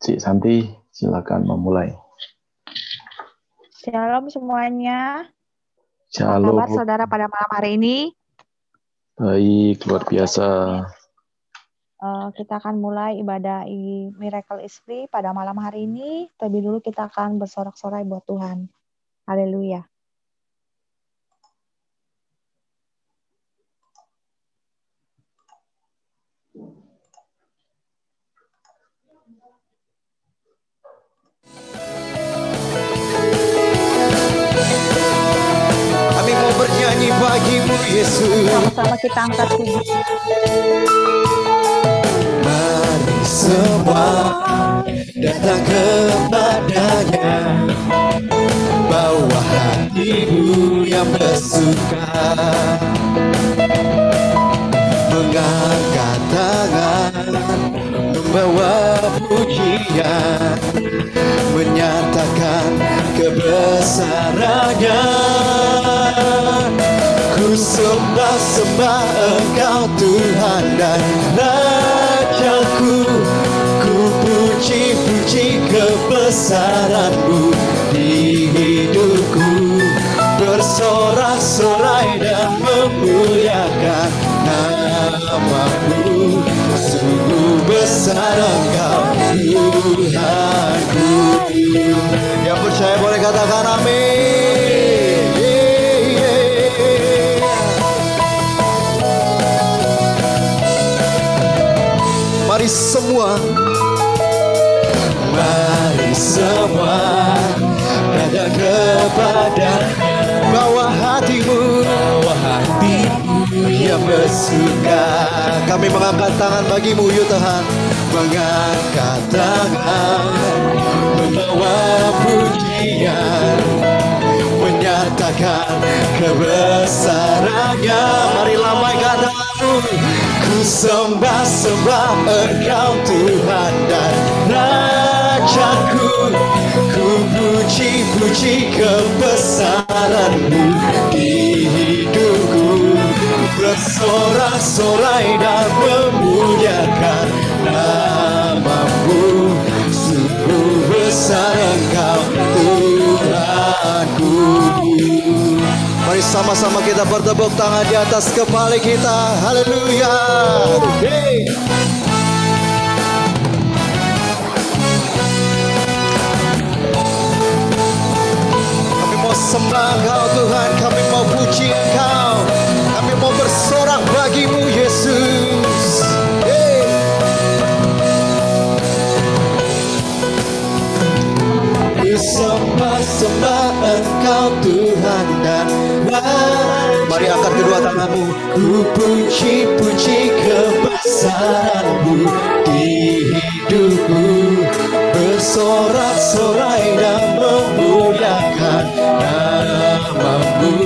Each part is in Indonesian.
Cik Santi, silakan memulai. Shalom semuanya. Shalom. Apa kabar saudara pada malam hari ini? Baik, luar biasa. Uh, kita akan mulai ibadah Miracle is Free pada malam hari ini. Terlebih dulu kita akan bersorak-sorai buat Tuhan. Haleluya. Bagimu Yesus. Sama-sama kita angkat puji Mari semua datang kepadanya. Bawa hatimu yang bersuka. Mengangkat tangan Membawa pujian. Menyatakan kebesarannya Ku sembah-sembah Engkau Tuhan dan Rajaku. Ku puji-puji kebesaranmu di hidupku. Bersorak-sorai dan memuliakan namamu Sungguh besar Engkau Tuhanku. Yang percaya boleh katakan amin semua Datang kepada Bawa hatimu Bawa hatimu Yang bersuka. Kami mengangkat tangan bagimu ya Tuhan. Mengangkat tangan Membawa pujian menyatakan kebesarannya. Mari lambaikan tanganmu Ku sembah-sembah Engkau Tuhan dan Rajaku Ku puji-puji kebesaranmu di hidupku. Bersorak-sorai dan memuliakan namamu. Sungguh besar Engkau Tuhanku. Mari sama-sama kita bertepuk tangan di atas kepala kita. Haleluya. Hey. Sembah Engkau Tuhan Kami mau puji Engkau. Kami mau bersorak bagimu Yesus. Hey. Ku sembah-sembah Engkau Tuhan dan Mari angkat kedua tanganmu. Ku puji-puji kebesaranmu di hidupku Bersorak-sorai dan memuliakan namamu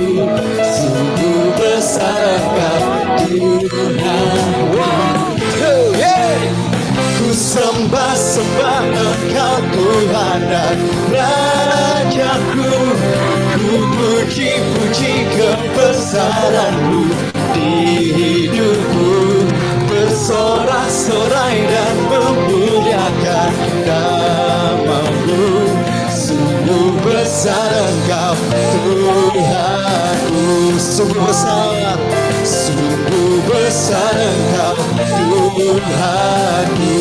Sungguh besar Engkau Tuhan Ku sembah-sembah Engkau, Tuhan, dan Rajaku. Ku puji-puji kebesaranmu di hidupku. Bersorak-sorai dan memuliakan namamu Sungguh besar Engkau Tuhanku Sungguh besar Sungguh besar Engkau Tuhanku.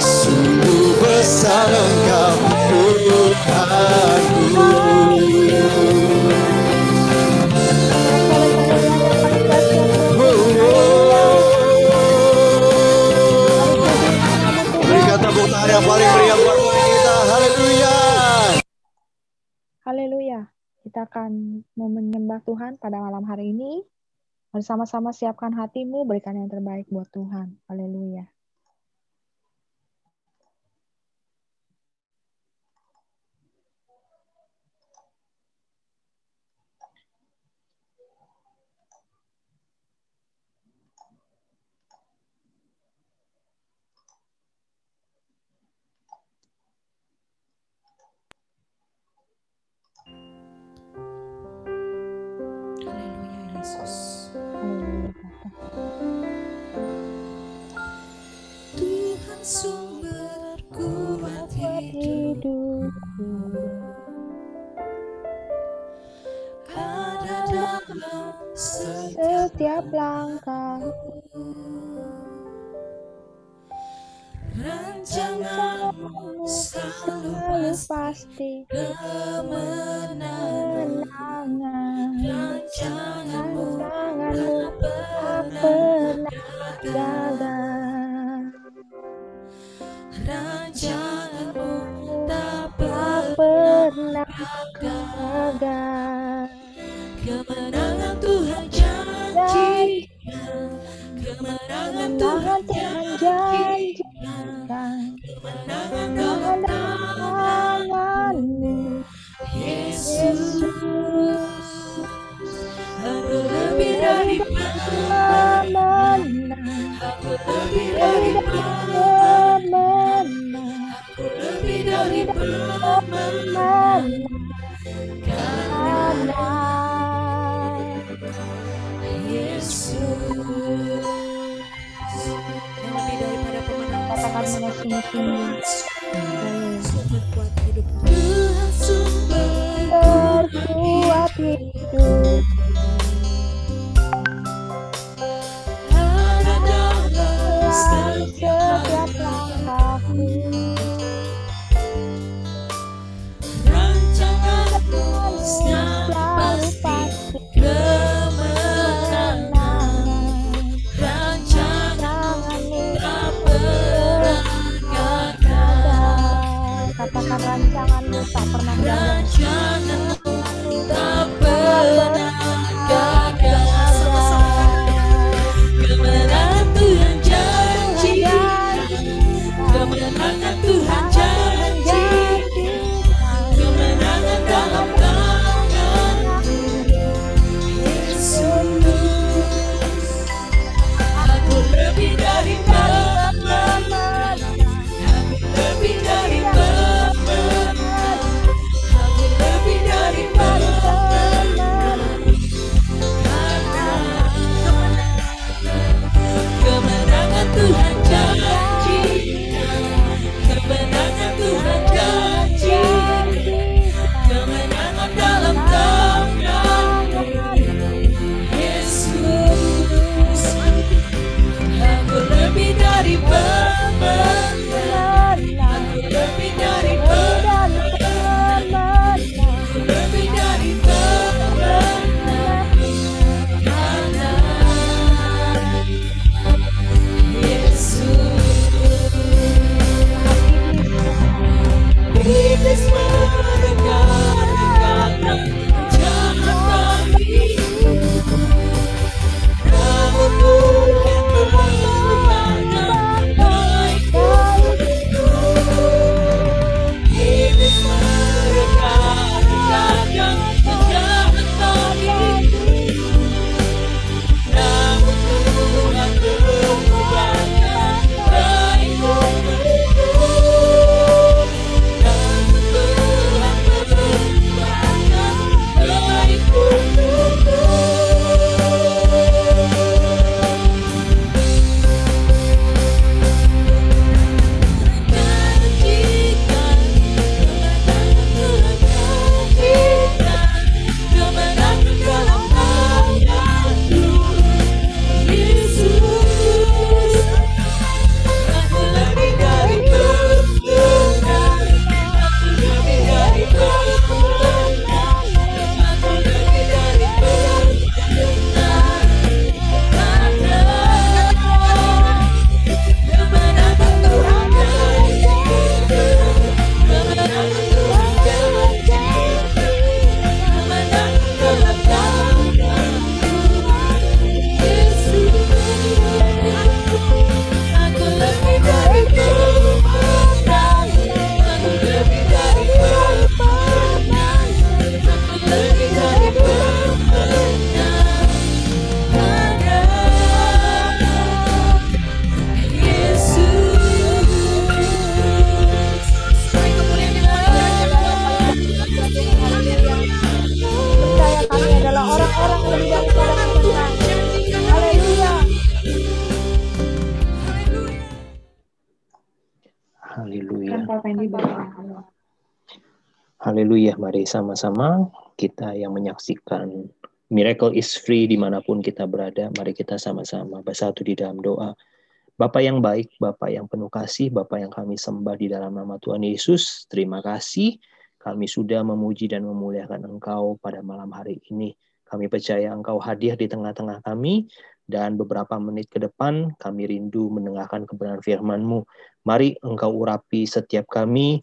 Sungguh besar Engkau Tuhanku yang paling meriah buat kita Haleluya Haleluya. Kita akan menyembah Tuhan pada malam hari ini. Bersama-sama siapkan hatimu, berikan yang terbaik buat Tuhan. Haleluya setiap langkah. Rancanganmu selalu pasti kemenangan. Rancanganmu tak pernah gagal. Rancanganmu tak pernah gagal. Kemenangan Kemenangan Tuhan janjikan Kemenanganmu Yesus Aku lebih dari pemenang Aku lebih dari pemenang Aku lebih dari pemenang Karena Yesus. akan mengasihi sini Berkuat hidup. sama-sama kita yang menyaksikan miracle is free di mana pun kita berada. Mari kita sama-sama bersatu di dalam doa. Bapa yang baik, Bapa yang penuh kasih, Bapa yang kami sembah di dalam nama Tuhan Yesus. Terima kasih kami sudah memuji dan memuliakan Engkau pada malam hari ini. Kami percaya Engkau hadir di tengah-tengah kami dan beberapa menit ke depan kami rindu mendengarkan kebenaran firman-Mu. Mari Engkau urapi setiap kami,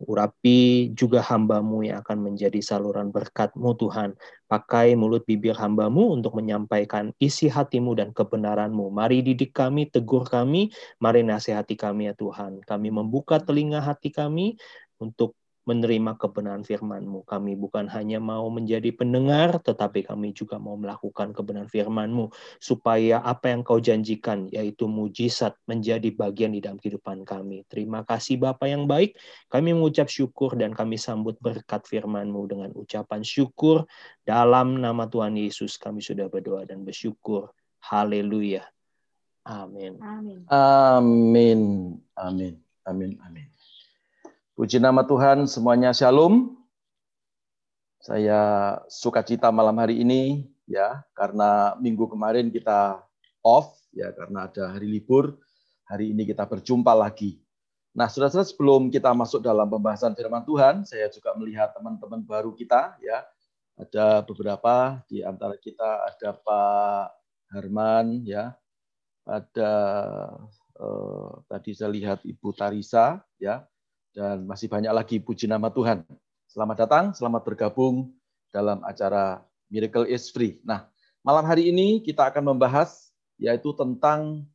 Urapi juga hambamu yang akan menjadi saluran berkatmu Tuhan. Pakai mulut bibir hambamu untuk menyampaikan isi hatimu dan kebenaranmu. Mari didik kami, tegur kami, mari nasihati kami ya Tuhan. Kami membuka telinga hati kami untuk menerima kebenaran firman-Mu. Kami bukan hanya mau menjadi pendengar, tetapi kami juga mau melakukan kebenaran firman-Mu, supaya apa yang kau janjikan, yaitu mujizat, menjadi bagian di dalam kehidupan kami. Terima kasih Bapak yang baik, kami mengucap syukur dan kami sambut berkat firman-Mu dengan ucapan syukur. Dalam nama Tuhan Yesus kami sudah berdoa dan bersyukur. Haleluya. Amin. Amin. Amin. Amin. Amin. Amin. Puji nama Tuhan, semuanya shalom. Saya sukacita malam hari ini ya karena minggu kemarin kita off ya karena ada hari libur. Hari ini kita berjumpa lagi. Nah, saudara-saudara sebelum kita masuk dalam pembahasan firman Tuhan, saya juga melihat teman-teman baru kita ya. Ada beberapa di antara kita ada Pak Harman ya. Ada eh, tadi saya lihat Ibu Tarisa ya dan masih banyak lagi puji nama Tuhan. Selamat datang, selamat bergabung dalam acara Miracle is Free. Nah, malam hari ini kita akan membahas yaitu tentang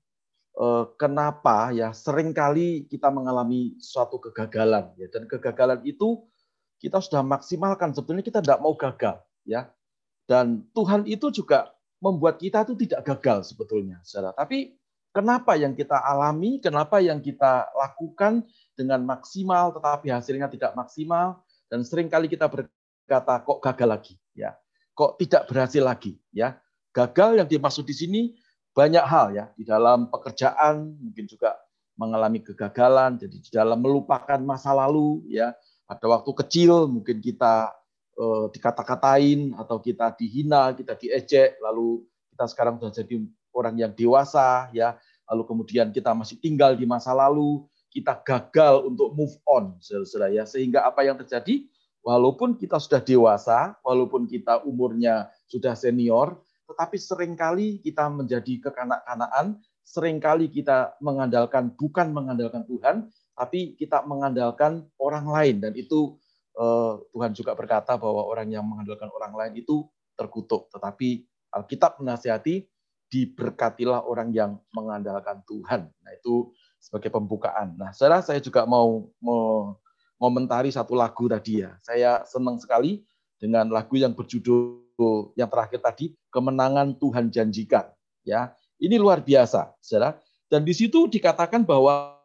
eh, kenapa ya sering kali kita mengalami suatu kegagalan ya dan kegagalan itu kita sudah maksimalkan sebetulnya kita tidak mau gagal ya. Dan Tuhan itu juga membuat kita itu tidak gagal sebetulnya, saudara. Tapi kenapa yang kita alami, kenapa yang kita lakukan dengan maksimal tetapi hasilnya tidak maksimal dan sering kali kita berkata kok gagal lagi? Ya. Kok tidak berhasil lagi? Ya. Gagal yang dimaksud di sini banyak hal ya. Di dalam pekerjaan mungkin juga mengalami kegagalan jadi di dalam melupakan masa lalu ya. Pada waktu kecil mungkin kita eh, dikata-katain atau kita dihina kita diejek lalu kita sekarang sudah jadi orang yang dewasa ya. Lalu kemudian kita masih tinggal di masa lalu kita gagal untuk move on, saudara ya. Sehingga apa yang terjadi? Walaupun kita sudah dewasa, walaupun kita umurnya sudah senior, tetapi sering kali kita menjadi kekanak-kanaan, sering kali kita mengandalkan bukan mengandalkan Tuhan, tapi kita mengandalkan orang lain dan itu eh, Tuhan juga berkata bahwa orang yang mengandalkan orang lain itu terkutuk. Tetapi Alkitab menasihati diberkatilah orang yang mengandalkan Tuhan. Nah, itu sebagai pembukaan. Nah, saudara saya juga mau mengomentari satu lagu tadi ya. Saya senang sekali dengan lagu yang berjudul yang terakhir tadi kemenangan Tuhan janjikan. Ya, ini luar biasa, saudara. Dan di situ dikatakan bahwa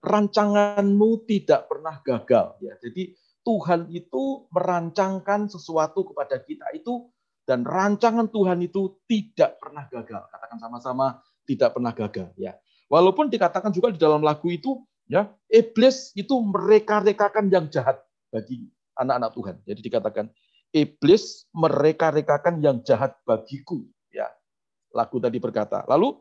rancanganmu tidak pernah gagal. Ya, jadi Tuhan itu merancangkan sesuatu kepada kita itu dan rancangan Tuhan itu tidak pernah gagal. Katakan sama-sama tidak pernah gagal. Ya, Walaupun dikatakan juga di dalam lagu itu, ya iblis itu mereka-rekakan yang jahat bagi anak-anak Tuhan. Jadi dikatakan iblis mereka-rekakan yang jahat bagiku. Ya, lagu tadi berkata. Lalu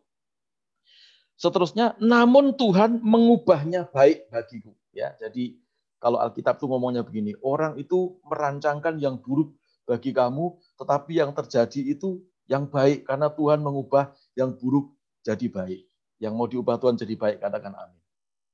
seterusnya, namun Tuhan mengubahnya baik bagiku. Ya, jadi kalau Alkitab itu ngomongnya begini, orang itu merancangkan yang buruk bagi kamu, tetapi yang terjadi itu yang baik karena Tuhan mengubah yang buruk jadi baik. Yang mau diubah Tuhan jadi baik, katakan amin.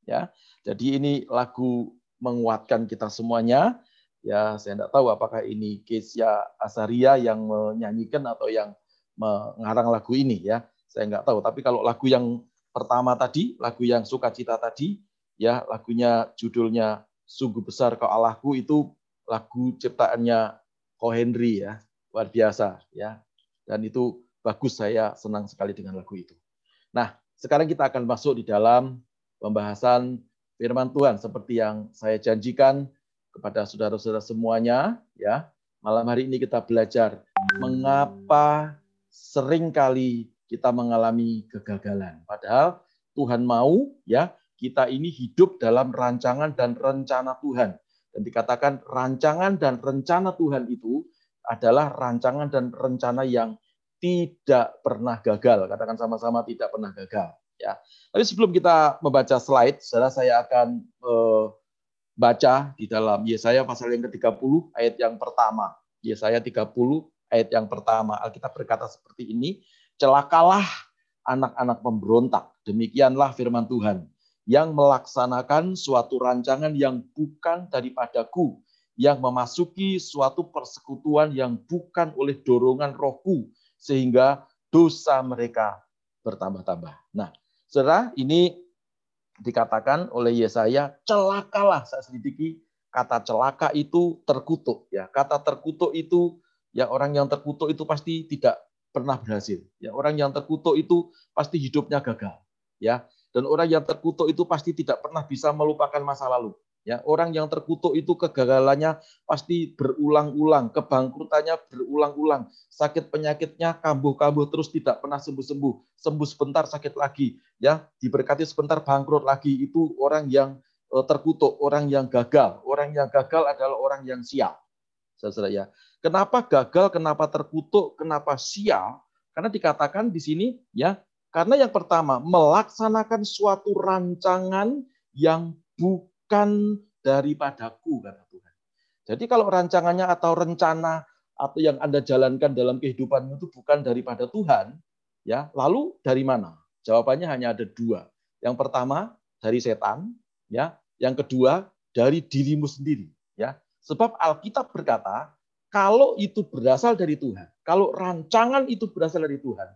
Ya, jadi ini lagu menguatkan kita semuanya. Ya, saya tidak tahu apakah ini Kesia Asaria yang menyanyikan atau yang mengarang lagu ini ya. Saya nggak tahu. Tapi kalau lagu yang pertama tadi, lagu yang sukacita tadi, ya lagunya judulnya Sungguh Besar Kau Allahku itu lagu ciptaannya Ko Henry ya. Luar biasa ya. Dan itu bagus saya senang sekali dengan lagu itu. Nah, sekarang kita akan masuk di dalam pembahasan firman Tuhan seperti yang saya janjikan kepada saudara-saudara semuanya ya. Malam hari ini kita belajar mengapa sering kali kita mengalami kegagalan. Padahal Tuhan mau ya kita ini hidup dalam rancangan dan rencana Tuhan. Dan dikatakan rancangan dan rencana Tuhan itu adalah rancangan dan rencana yang tidak pernah gagal. Katakan sama-sama tidak pernah gagal. Ya. Tapi sebelum kita membaca slide, saudara saya akan eh, baca di dalam Yesaya pasal yang ke-30 ayat yang pertama. Yesaya 30 ayat yang pertama. Alkitab berkata seperti ini, celakalah anak-anak pemberontak. Demikianlah firman Tuhan yang melaksanakan suatu rancangan yang bukan daripadaku, yang memasuki suatu persekutuan yang bukan oleh dorongan rohku, sehingga dosa mereka bertambah-tambah. Nah, saudara, ini dikatakan oleh Yesaya, celakalah saya selidiki, kata celaka itu terkutuk. ya Kata terkutuk itu, ya orang yang terkutuk itu pasti tidak pernah berhasil. Ya, orang yang terkutuk itu pasti hidupnya gagal. Ya, dan orang yang terkutuk itu pasti tidak pernah bisa melupakan masa lalu. Ya, orang yang terkutuk itu kegagalannya pasti berulang-ulang, kebangkrutannya berulang-ulang, sakit penyakitnya kambuh-kambuh terus tidak pernah sembuh-sembuh, sembuh sebentar sakit lagi, ya, diberkati sebentar bangkrut lagi. Itu orang yang eh, terkutuk, orang yang gagal. Orang yang gagal adalah orang yang sial. Saudara ya. Kenapa gagal, kenapa terkutuk, kenapa sial? Karena dikatakan di sini ya karena yang pertama, melaksanakan suatu rancangan yang bukan daripadaku, kata Tuhan. Jadi kalau rancangannya atau rencana atau yang Anda jalankan dalam kehidupan itu bukan daripada Tuhan, ya lalu dari mana? Jawabannya hanya ada dua. Yang pertama dari setan, ya. Yang kedua dari dirimu sendiri, ya. Sebab Alkitab berkata, kalau itu berasal dari Tuhan, kalau rancangan itu berasal dari Tuhan,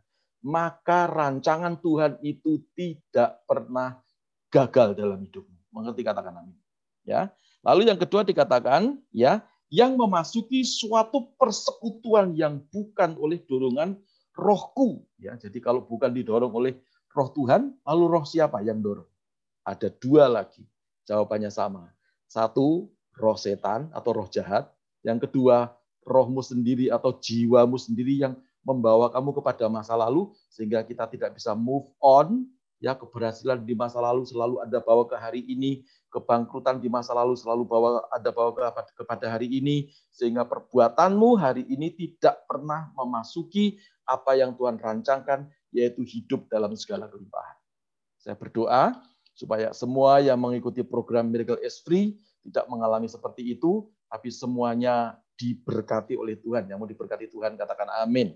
maka rancangan Tuhan itu tidak pernah gagal dalam hidupmu. Mengerti katakan amin. Ya. Lalu yang kedua dikatakan ya, yang memasuki suatu persekutuan yang bukan oleh dorongan rohku. Ya, jadi kalau bukan didorong oleh roh Tuhan, lalu roh siapa yang dorong? Ada dua lagi. Jawabannya sama. Satu, roh setan atau roh jahat. Yang kedua, rohmu sendiri atau jiwamu sendiri yang membawa kamu kepada masa lalu sehingga kita tidak bisa move on ya keberhasilan di masa lalu selalu ada bawa ke hari ini kebangkrutan di masa lalu selalu bawa ada bawa kepada hari ini sehingga perbuatanmu hari ini tidak pernah memasuki apa yang Tuhan rancangkan yaitu hidup dalam segala kelimpahan. Saya berdoa supaya semua yang mengikuti program Miracle is Free tidak mengalami seperti itu tapi semuanya diberkati oleh Tuhan. Yang mau diberkati Tuhan katakan amin.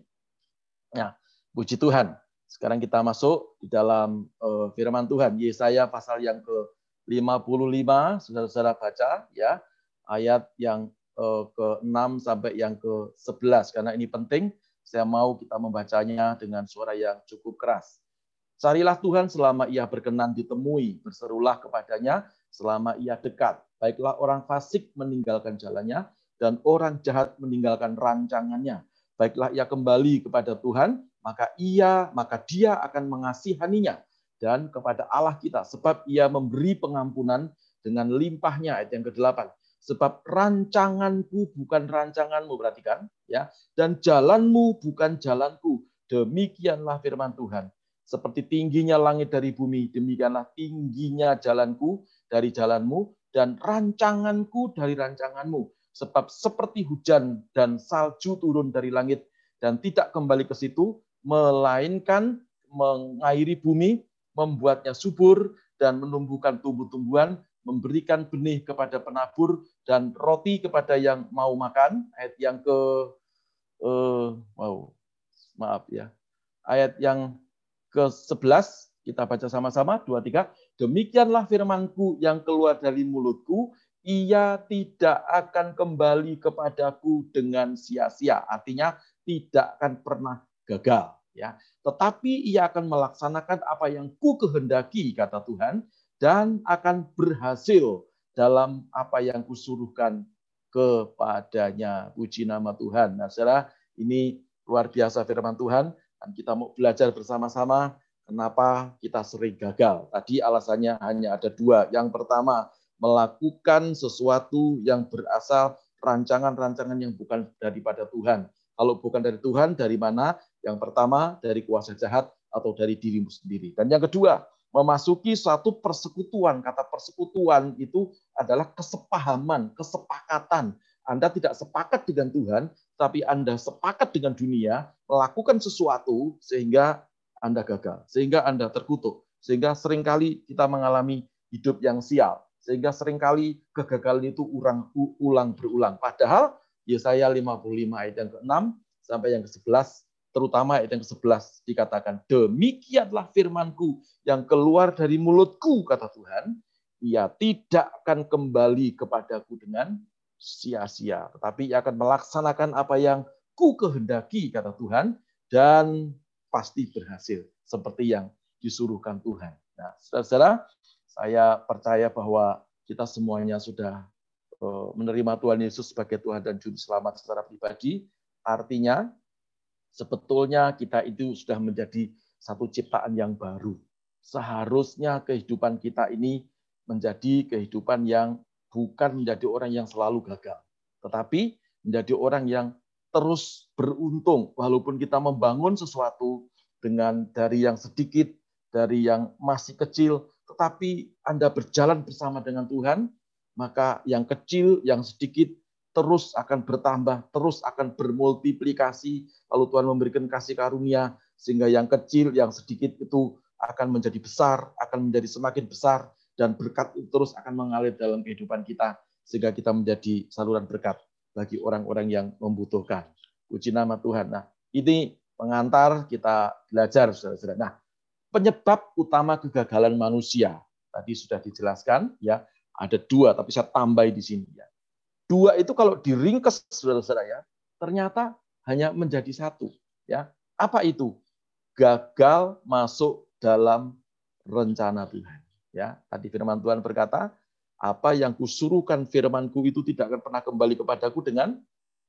Nah, puji Tuhan. Sekarang kita masuk di dalam uh, firman Tuhan. Yesaya pasal yang ke-55, saudara-saudara baca ya. Ayat yang uh, ke-6 sampai yang ke-11 karena ini penting. Saya mau kita membacanya dengan suara yang cukup keras. Carilah Tuhan selama ia berkenan ditemui, berserulah kepadanya selama ia dekat. Baiklah orang fasik meninggalkan jalannya, dan orang jahat meninggalkan rancangannya baiklah ia kembali kepada Tuhan, maka ia, maka dia akan mengasihaninya dan kepada Allah kita sebab ia memberi pengampunan dengan limpahnya ayat yang ke-8 sebab rancanganku bukan rancanganmu perhatikan ya. Dan jalanmu bukan jalanku. Demikianlah firman Tuhan. Seperti tingginya langit dari bumi demikianlah tingginya jalanku dari jalanmu dan rancanganku dari rancanganmu. Sebab seperti hujan dan salju turun dari langit dan tidak kembali ke situ, melainkan mengairi bumi, membuatnya subur dan menumbuhkan tumbuh-tumbuhan, memberikan benih kepada penabur dan roti kepada yang mau makan. Ayat yang ke uh, wow, maaf ya. Ayat yang ke-11 kita baca sama-sama dua tiga. Demikianlah firmanku yang keluar dari mulutku, ia tidak akan kembali kepadaku dengan sia-sia. Artinya tidak akan pernah gagal. Ya, tetapi ia akan melaksanakan apa yang ku kehendaki kata Tuhan dan akan berhasil dalam apa yang kusuruhkan kepadanya. Puji nama Tuhan. Nah, saudara, ini luar biasa firman Tuhan dan kita mau belajar bersama-sama kenapa kita sering gagal. Tadi alasannya hanya ada dua. Yang pertama, melakukan sesuatu yang berasal rancangan-rancangan yang bukan daripada Tuhan. Kalau bukan dari Tuhan, dari mana? Yang pertama, dari kuasa jahat atau dari dirimu sendiri. Dan yang kedua, memasuki suatu persekutuan. Kata persekutuan itu adalah kesepahaman, kesepakatan Anda tidak sepakat dengan Tuhan, tapi Anda sepakat dengan dunia, melakukan sesuatu sehingga Anda gagal, sehingga Anda terkutuk, sehingga sering kali kita mengalami hidup yang sial, sehingga sering kali kegagalan itu ulang, ulang berulang. Padahal Yesaya 55 ayat yang ke-6 sampai yang ke-11, terutama ayat yang ke-11 dikatakan, demikianlah firmanku yang keluar dari mulutku, kata Tuhan, ia tidak akan kembali kepadaku dengan sia-sia, tetapi ia akan melaksanakan apa yang ku kehendaki, kata Tuhan, dan pasti berhasil, seperti yang disuruhkan Tuhan. Nah, saudara-saudara, saya percaya bahwa kita semuanya sudah eh, menerima Tuhan Yesus sebagai Tuhan dan Juru Selamat secara pribadi. Artinya, sebetulnya kita itu sudah menjadi satu ciptaan yang baru. Seharusnya kehidupan kita ini menjadi kehidupan yang bukan menjadi orang yang selalu gagal, tetapi menjadi orang yang terus beruntung walaupun kita membangun sesuatu dengan dari yang sedikit, dari yang masih kecil, tetapi Anda berjalan bersama dengan Tuhan, maka yang kecil, yang sedikit terus akan bertambah, terus akan bermultiplikasi, lalu Tuhan memberikan kasih karunia sehingga yang kecil, yang sedikit itu akan menjadi besar, akan menjadi semakin besar dan berkat itu terus akan mengalir dalam kehidupan kita sehingga kita menjadi saluran berkat bagi orang-orang yang membutuhkan. Puji nama Tuhan. Nah, ini pengantar kita belajar, saudara-saudara. Nah, penyebab utama kegagalan manusia tadi sudah dijelaskan, ya ada dua, tapi saya tambah di sini. Ya. Dua itu kalau diringkes, saudara-saudara ya, ternyata hanya menjadi satu. Ya, apa itu? Gagal masuk dalam rencana Tuhan. Ya, tadi firman Tuhan berkata, apa yang kusuruhkan firmanku itu tidak akan pernah kembali kepadaku dengan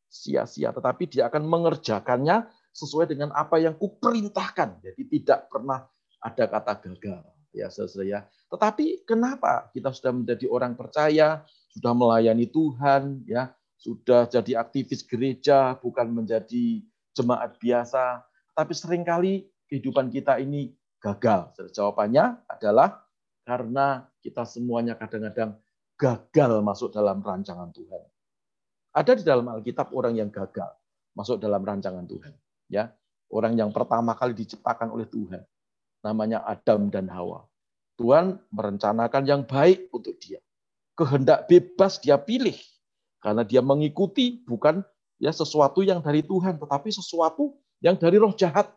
sia-sia, tetapi dia akan mengerjakannya sesuai dengan apa yang kuperintahkan. Jadi tidak pernah ada kata gagal. Ya, saudara ya. Tetapi kenapa kita sudah menjadi orang percaya, sudah melayani Tuhan, ya, sudah jadi aktivis gereja, bukan menjadi jemaat biasa, tapi sering kali kehidupan kita ini gagal. Jawabannya adalah karena kita semuanya kadang-kadang gagal masuk dalam rancangan Tuhan. Ada di dalam Alkitab orang yang gagal masuk dalam rancangan Tuhan. Ya, orang yang pertama kali diciptakan oleh Tuhan, namanya Adam dan Hawa. Tuhan merencanakan yang baik untuk dia. Kehendak bebas dia pilih karena dia mengikuti bukan ya sesuatu yang dari Tuhan, tetapi sesuatu yang dari roh jahat.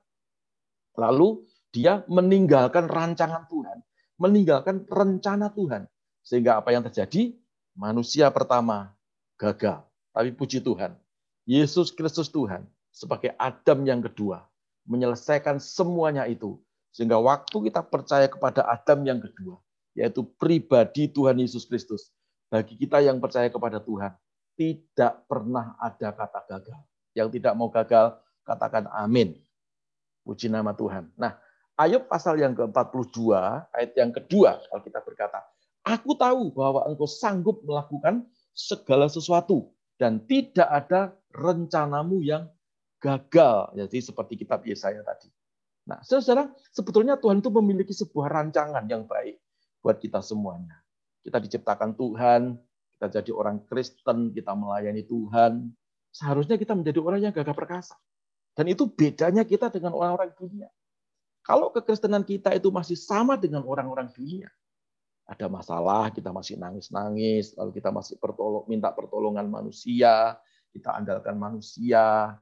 Lalu dia meninggalkan rancangan Tuhan meninggalkan rencana Tuhan. Sehingga apa yang terjadi? Manusia pertama gagal. Tapi puji Tuhan, Yesus Kristus Tuhan sebagai Adam yang kedua menyelesaikan semuanya itu. Sehingga waktu kita percaya kepada Adam yang kedua, yaitu pribadi Tuhan Yesus Kristus, bagi kita yang percaya kepada Tuhan, tidak pernah ada kata gagal. Yang tidak mau gagal, katakan amin. Puji nama Tuhan. Nah, Ayub pasal yang ke-42, ayat yang kedua, kalau kita berkata, Aku tahu bahwa engkau sanggup melakukan segala sesuatu dan tidak ada rencanamu yang gagal. Jadi seperti kitab Yesaya tadi. Nah, saudara, sebetulnya Tuhan itu memiliki sebuah rancangan yang baik buat kita semuanya. Kita diciptakan Tuhan, kita jadi orang Kristen, kita melayani Tuhan. Seharusnya kita menjadi orang yang gagah perkasa. Dan itu bedanya kita dengan orang-orang dunia. Kalau kekristenan kita itu masih sama dengan orang-orang dunia, ada masalah, kita masih nangis-nangis, lalu kita masih pertolong, minta pertolongan manusia, kita andalkan manusia,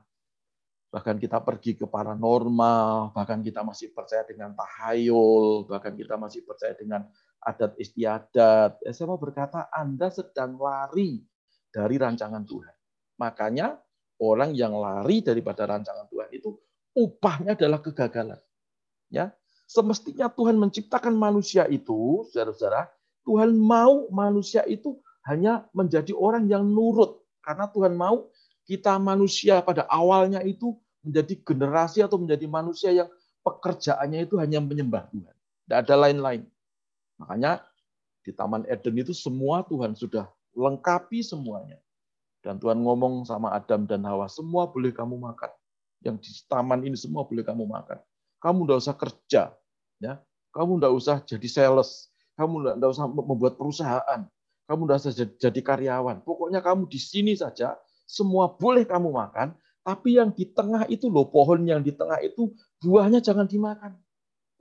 bahkan kita pergi ke paranormal, bahkan kita masih percaya dengan tahayul, bahkan kita masih percaya dengan adat istiadat. Ya, saya mau berkata, Anda sedang lari dari rancangan Tuhan. Makanya orang yang lari daripada rancangan Tuhan itu upahnya adalah kegagalan. Ya, semestinya Tuhan menciptakan manusia itu, saudara-saudara, Tuhan mau manusia itu hanya menjadi orang yang nurut karena Tuhan mau kita manusia pada awalnya itu menjadi generasi atau menjadi manusia yang pekerjaannya itu hanya menyembah Tuhan. Tidak ada lain-lain. Makanya di Taman Eden itu semua Tuhan sudah lengkapi semuanya. Dan Tuhan ngomong sama Adam dan Hawa, semua boleh kamu makan. Yang di taman ini semua boleh kamu makan. Kamu tidak usah kerja, ya. Kamu tidak usah jadi sales, kamu tidak usah membuat perusahaan, kamu tidak usah jadi karyawan. Pokoknya kamu di sini saja, semua boleh kamu makan, tapi yang di tengah itu loh, pohon yang di tengah itu buahnya jangan dimakan.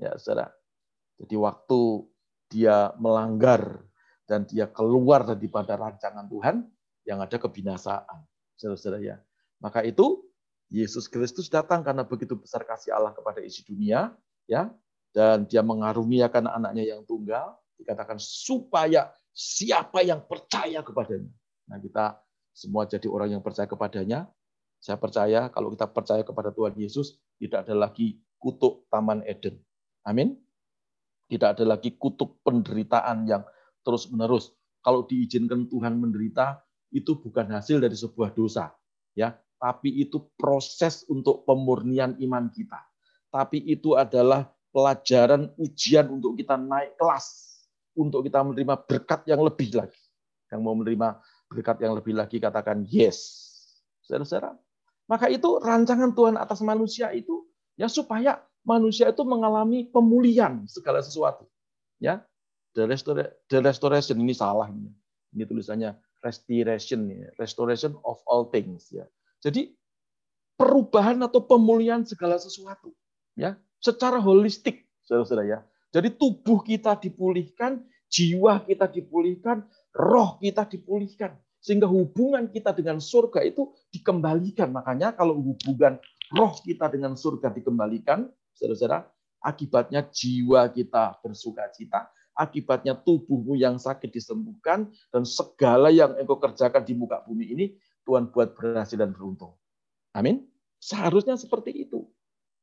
Ya, saudara. Jadi waktu dia melanggar dan dia keluar daripada rancangan Tuhan, yang ada kebinasaan. Saudara-saudara ya. Maka itu Yesus Kristus datang karena begitu besar kasih Allah kepada isi dunia, ya, dan dia mengaruniakan anaknya yang tunggal, dikatakan supaya siapa yang percaya kepadanya. Nah, kita semua jadi orang yang percaya kepadanya. Saya percaya kalau kita percaya kepada Tuhan Yesus, tidak ada lagi kutuk Taman Eden. Amin. Tidak ada lagi kutuk penderitaan yang terus-menerus. Kalau diizinkan Tuhan menderita, itu bukan hasil dari sebuah dosa, ya, tapi itu proses untuk pemurnian iman kita. Tapi itu adalah pelajaran ujian untuk kita naik kelas, untuk kita menerima berkat yang lebih lagi. Yang mau menerima berkat yang lebih lagi katakan yes. Saudara-saudara, maka itu rancangan Tuhan atas manusia itu ya supaya manusia itu mengalami pemulihan segala sesuatu. Ya, the, the restoration ini salah ini. Ini tulisannya restoration ya, restoration of all things ya. Jadi perubahan atau pemulihan segala sesuatu ya, secara holistik Saudara-saudara ya. Jadi tubuh kita dipulihkan, jiwa kita dipulihkan, roh kita dipulihkan. Sehingga hubungan kita dengan surga itu dikembalikan. Makanya kalau hubungan roh kita dengan surga dikembalikan, saudara-saudara, akibatnya jiwa kita bersuka cita, akibatnya tubuhmu yang sakit disembuhkan, dan segala yang engkau kerjakan di muka bumi ini, Tuhan buat berhasil dan beruntung. Amin. Seharusnya seperti itu.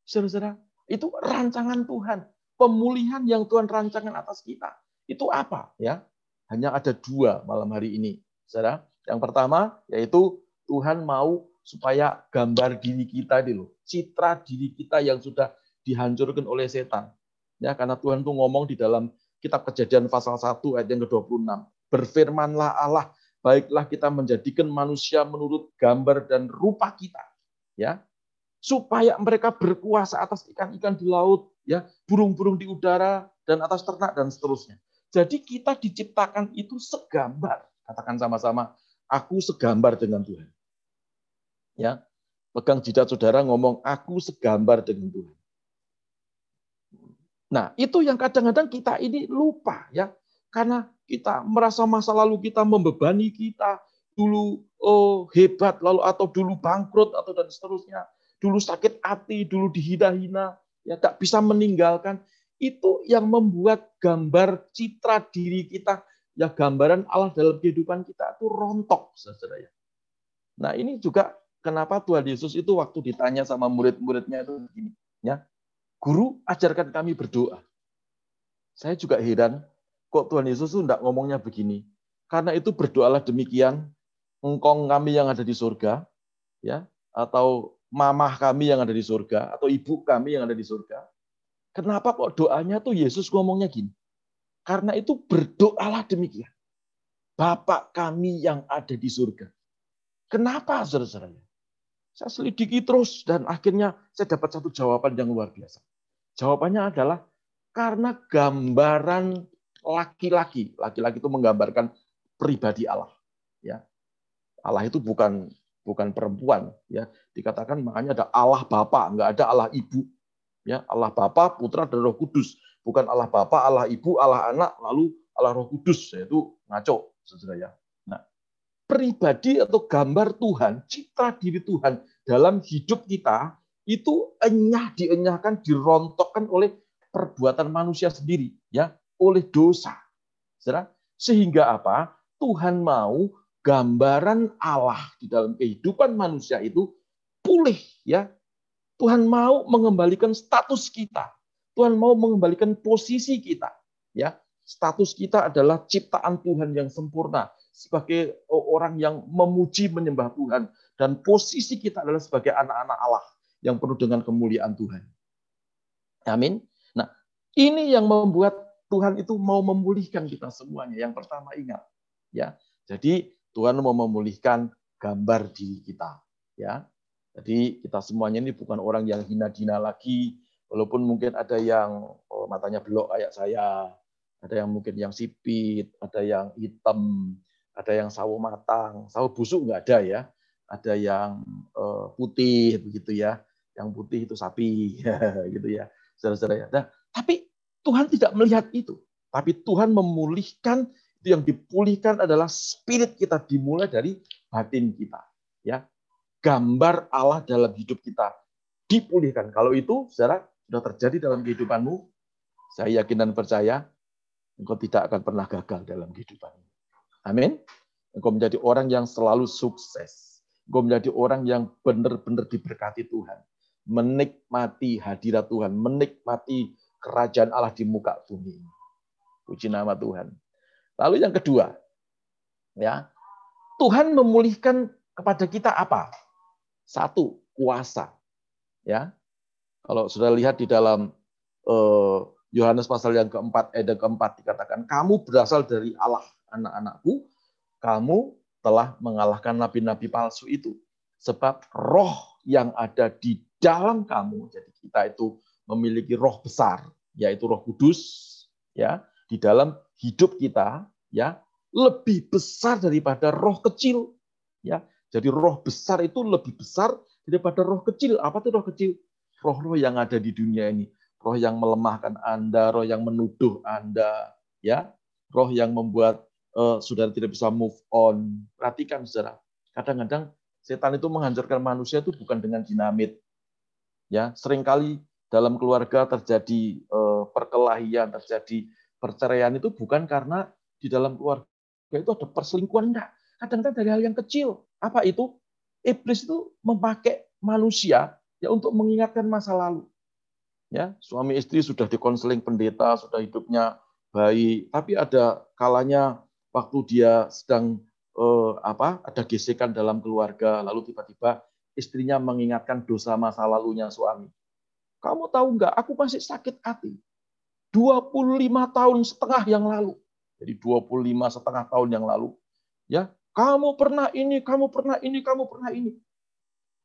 Saudara-saudara, itu rancangan Tuhan. Pemulihan yang Tuhan rancangan atas kita. Itu apa? ya? Hanya ada dua malam hari ini. Saudara. Yang pertama, yaitu Tuhan mau supaya gambar diri kita dulu, citra diri kita yang sudah dihancurkan oleh setan. Ya, karena Tuhan tuh ngomong di dalam kitab Kejadian pasal 1 ayat yang ke-26. Berfirmanlah Allah, baiklah kita menjadikan manusia menurut gambar dan rupa kita. Ya, supaya mereka berkuasa atas ikan-ikan di laut, ya, burung-burung di udara dan atas ternak dan seterusnya. Jadi kita diciptakan itu segambar. Katakan sama-sama, aku segambar dengan Tuhan. Ya, pegang jidat saudara ngomong aku segambar dengan Tuhan. Nah, itu yang kadang-kadang kita ini lupa ya. Karena kita merasa masa lalu kita membebani kita, dulu oh hebat lalu atau dulu bangkrut atau dan seterusnya, dulu sakit hati, dulu dihina-hina, ya tak bisa meninggalkan. Itu yang membuat gambar citra diri kita, ya gambaran Allah dalam kehidupan kita itu rontok, saudara ya. Nah ini juga kenapa Tuhan Yesus itu waktu ditanya sama murid-muridnya itu begini, ya Guru, ajarkan kami berdoa. Saya juga heran, kok Tuhan Yesus tidak ngomongnya begini. Karena itu berdoalah demikian, engkong kami yang ada di surga, ya, atau mamah kami yang ada di surga, atau ibu kami yang ada di surga. Kenapa kok doanya tuh Yesus ngomongnya gini? Karena itu berdoalah demikian. Bapak kami yang ada di surga. Kenapa saudara-saudara? Saya selidiki terus dan akhirnya saya dapat satu jawaban yang luar biasa. Jawabannya adalah karena gambaran laki-laki. Laki-laki itu menggambarkan pribadi Allah. Ya, Allah itu bukan bukan perempuan. Ya, dikatakan makanya ada Allah Bapa, nggak ada Allah Ibu. Ya, Allah Bapa, Putra dan Roh Kudus. Bukan Allah Bapa, Allah Ibu, Allah Anak, lalu Allah Roh Kudus. Yaitu ngaco, saudara ya. Nah, pribadi atau gambar Tuhan, citra diri Tuhan dalam hidup kita itu enyah dienyahkan dirontokkan oleh perbuatan manusia sendiri ya oleh dosa. Sehingga apa? Tuhan mau gambaran Allah di dalam kehidupan manusia itu pulih ya. Tuhan mau mengembalikan status kita. Tuhan mau mengembalikan posisi kita ya. Status kita adalah ciptaan Tuhan yang sempurna sebagai orang yang memuji menyembah Tuhan. Dan posisi kita adalah sebagai anak-anak Allah yang penuh dengan kemuliaan Tuhan. Amin. Nah, ini yang membuat Tuhan itu mau memulihkan kita semuanya. Yang pertama ingat, ya. Jadi Tuhan mau memulihkan gambar diri kita, ya. Jadi kita semuanya ini bukan orang yang hina-hina lagi, walaupun mungkin ada yang oh, matanya belok kayak saya, ada yang mungkin yang sipit, ada yang hitam, Ada yang sawo matang, sawo busuk nggak ada ya. Ada yang eh, putih begitu ya. Yang putih itu sapi gitu ya. Saudara-saudara ya. Nah, tapi Tuhan tidak melihat itu. Tapi Tuhan memulihkan itu yang dipulihkan adalah spirit kita dimulai dari batin kita. Ya, gambar Allah dalam hidup kita dipulihkan. Kalau itu, saudara, sudah terjadi dalam kehidupanmu, saya yakin dan percaya, engkau tidak akan pernah gagal dalam kehidupanmu. Amin. Engkau menjadi orang yang selalu sukses. Engkau menjadi orang yang benar-benar diberkati Tuhan. Menikmati hadirat Tuhan, menikmati kerajaan Allah di muka bumi. Puji nama Tuhan. Lalu yang kedua, ya Tuhan memulihkan kepada kita apa? Satu, kuasa. Ya, kalau sudah lihat di dalam eh, Yohanes pasal yang keempat, ayat keempat dikatakan, kamu berasal dari Allah, anak-anakku, kamu telah mengalahkan nabi-nabi palsu itu. Sebab roh yang ada di dalam kamu, jadi kita itu memiliki roh besar, yaitu Roh Kudus, ya, di dalam hidup kita, ya, lebih besar daripada roh kecil, ya. Jadi roh besar itu lebih besar daripada roh kecil. Apa itu roh kecil? Roh-roh yang ada di dunia ini, roh yang melemahkan Anda, roh yang menuduh Anda, ya, roh yang membuat uh, saudara tidak bisa move on. Perhatikan saudara, kadang-kadang setan itu menghancurkan manusia itu bukan dengan dinamit. Ya, sering kali dalam keluarga terjadi uh, perkelahian, terjadi perceraian itu bukan karena di dalam keluarga itu ada perselingkuhan enggak. Kadang-kadang dari hal yang kecil. Apa itu? Iblis itu memakai manusia ya untuk mengingatkan masa lalu. Ya, suami istri sudah dikonseling pendeta, sudah hidupnya baik, tapi ada kalanya waktu dia sedang eh, apa? ada gesekan dalam keluarga, lalu tiba-tiba istrinya mengingatkan dosa masa lalunya suami. Kamu tahu nggak, aku masih sakit hati. 25 tahun setengah yang lalu. Jadi 25 setengah tahun yang lalu. Ya, kamu pernah ini, kamu pernah ini, kamu pernah ini.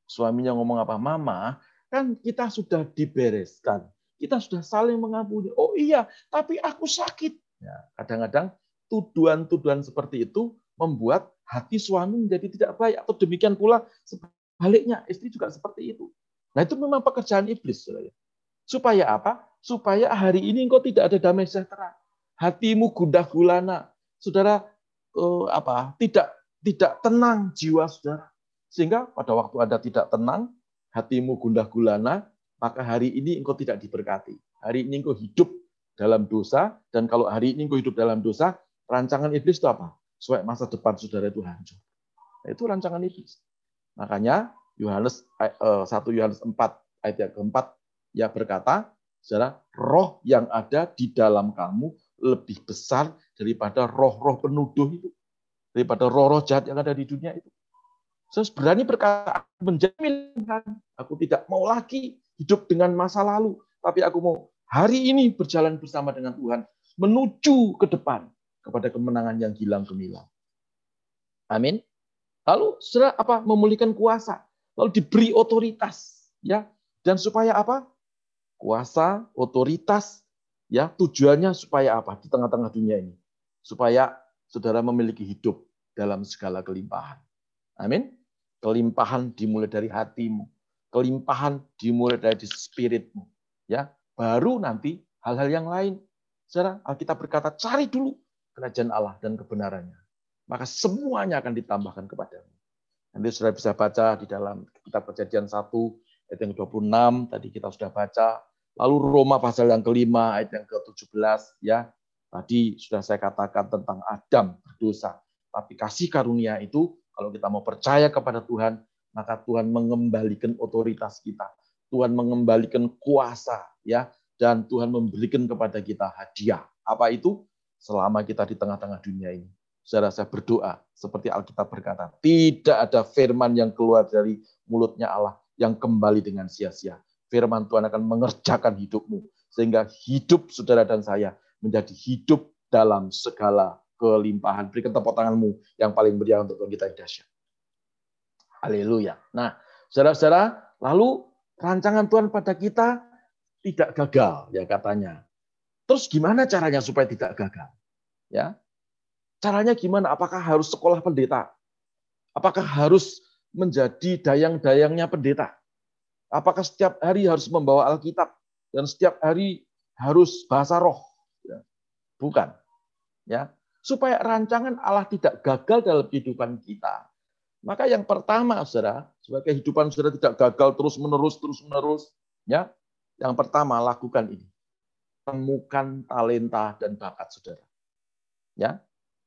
Suaminya ngomong apa? Mama, kan kita sudah dibereskan. Kita sudah saling mengampuni. Oh iya, tapi aku sakit. Ya, kadang-kadang tuduhan-tuduhan seperti itu membuat hati suami menjadi tidak baik. Atau demikian pula sebaliknya, istri juga seperti itu. Nah itu memang pekerjaan iblis. Saudara. Supaya apa? Supaya hari ini engkau tidak ada damai sejahtera. Hatimu gundah gulana. Saudara eh, apa? Tidak tidak tenang jiwa saudara. Sehingga pada waktu Anda tidak tenang, hatimu gundah gulana, maka hari ini engkau tidak diberkati. Hari ini engkau hidup dalam dosa, dan kalau hari ini engkau hidup dalam dosa, rancangan iblis itu apa? Supaya masa depan saudara itu hancur. Nah, itu rancangan iblis. Makanya Yohanes 1 eh, Yohanes 4 ayat yang keempat ya berkata, Saudara, roh yang ada di dalam kamu lebih besar daripada roh-roh penuduh itu. Daripada roh-roh jahat yang ada di dunia itu. Saya berani berkata, menjamin aku tidak mau lagi hidup dengan masa lalu, tapi aku mau hari ini berjalan bersama dengan Tuhan menuju ke depan kepada kemenangan yang hilang gemilang. Amin. Lalu saudara apa? Memulihkan kuasa. Lalu diberi otoritas ya. Dan supaya apa? Kuasa otoritas ya. Tujuannya supaya apa? Di tengah-tengah dunia ini. Supaya saudara memiliki hidup dalam segala kelimpahan. Amin. Kelimpahan dimulai dari hatimu. Kelimpahan dimulai dari spiritmu ya. Baru nanti hal-hal yang lain. Saudara Alkitab berkata cari dulu kerajaan Allah dan kebenarannya maka semuanya akan ditambahkan kepadamu Nanti sudah bisa baca di dalam kitab Kejadian 1 ayat yang 26 tadi kita sudah baca. Lalu Roma pasal yang kelima ayat yang ke-17 ya. Tadi sudah saya katakan tentang Adam berdosa. Tapi kasih karunia itu kalau kita mau percaya kepada Tuhan, maka Tuhan mengembalikan otoritas kita. Tuhan mengembalikan kuasa ya dan Tuhan memberikan kepada kita hadiah. Apa itu? Selama kita di tengah-tengah dunia ini saudara saya berdoa seperti Alkitab berkata, tidak ada firman yang keluar dari mulutnya Allah yang kembali dengan sia-sia. Firman Tuhan akan mengerjakan hidupmu sehingga hidup saudara dan saya menjadi hidup dalam segala kelimpahan. Berikan tepuk tanganmu yang paling meriah untuk kita yang dahsyat. Haleluya. Nah, saudara-saudara, lalu rancangan Tuhan pada kita tidak gagal ya katanya. Terus gimana caranya supaya tidak gagal? Ya, Caranya gimana? Apakah harus sekolah pendeta? Apakah harus menjadi dayang-dayangnya pendeta? Apakah setiap hari harus membawa Alkitab dan setiap hari harus bahasa roh? Ya. Bukan. Ya, supaya rancangan Allah tidak gagal dalam kehidupan kita. Maka yang pertama, saudara, supaya kehidupan saudara tidak gagal terus menerus terus menerus, ya, yang pertama lakukan ini, temukan talenta dan bakat saudara. Ya,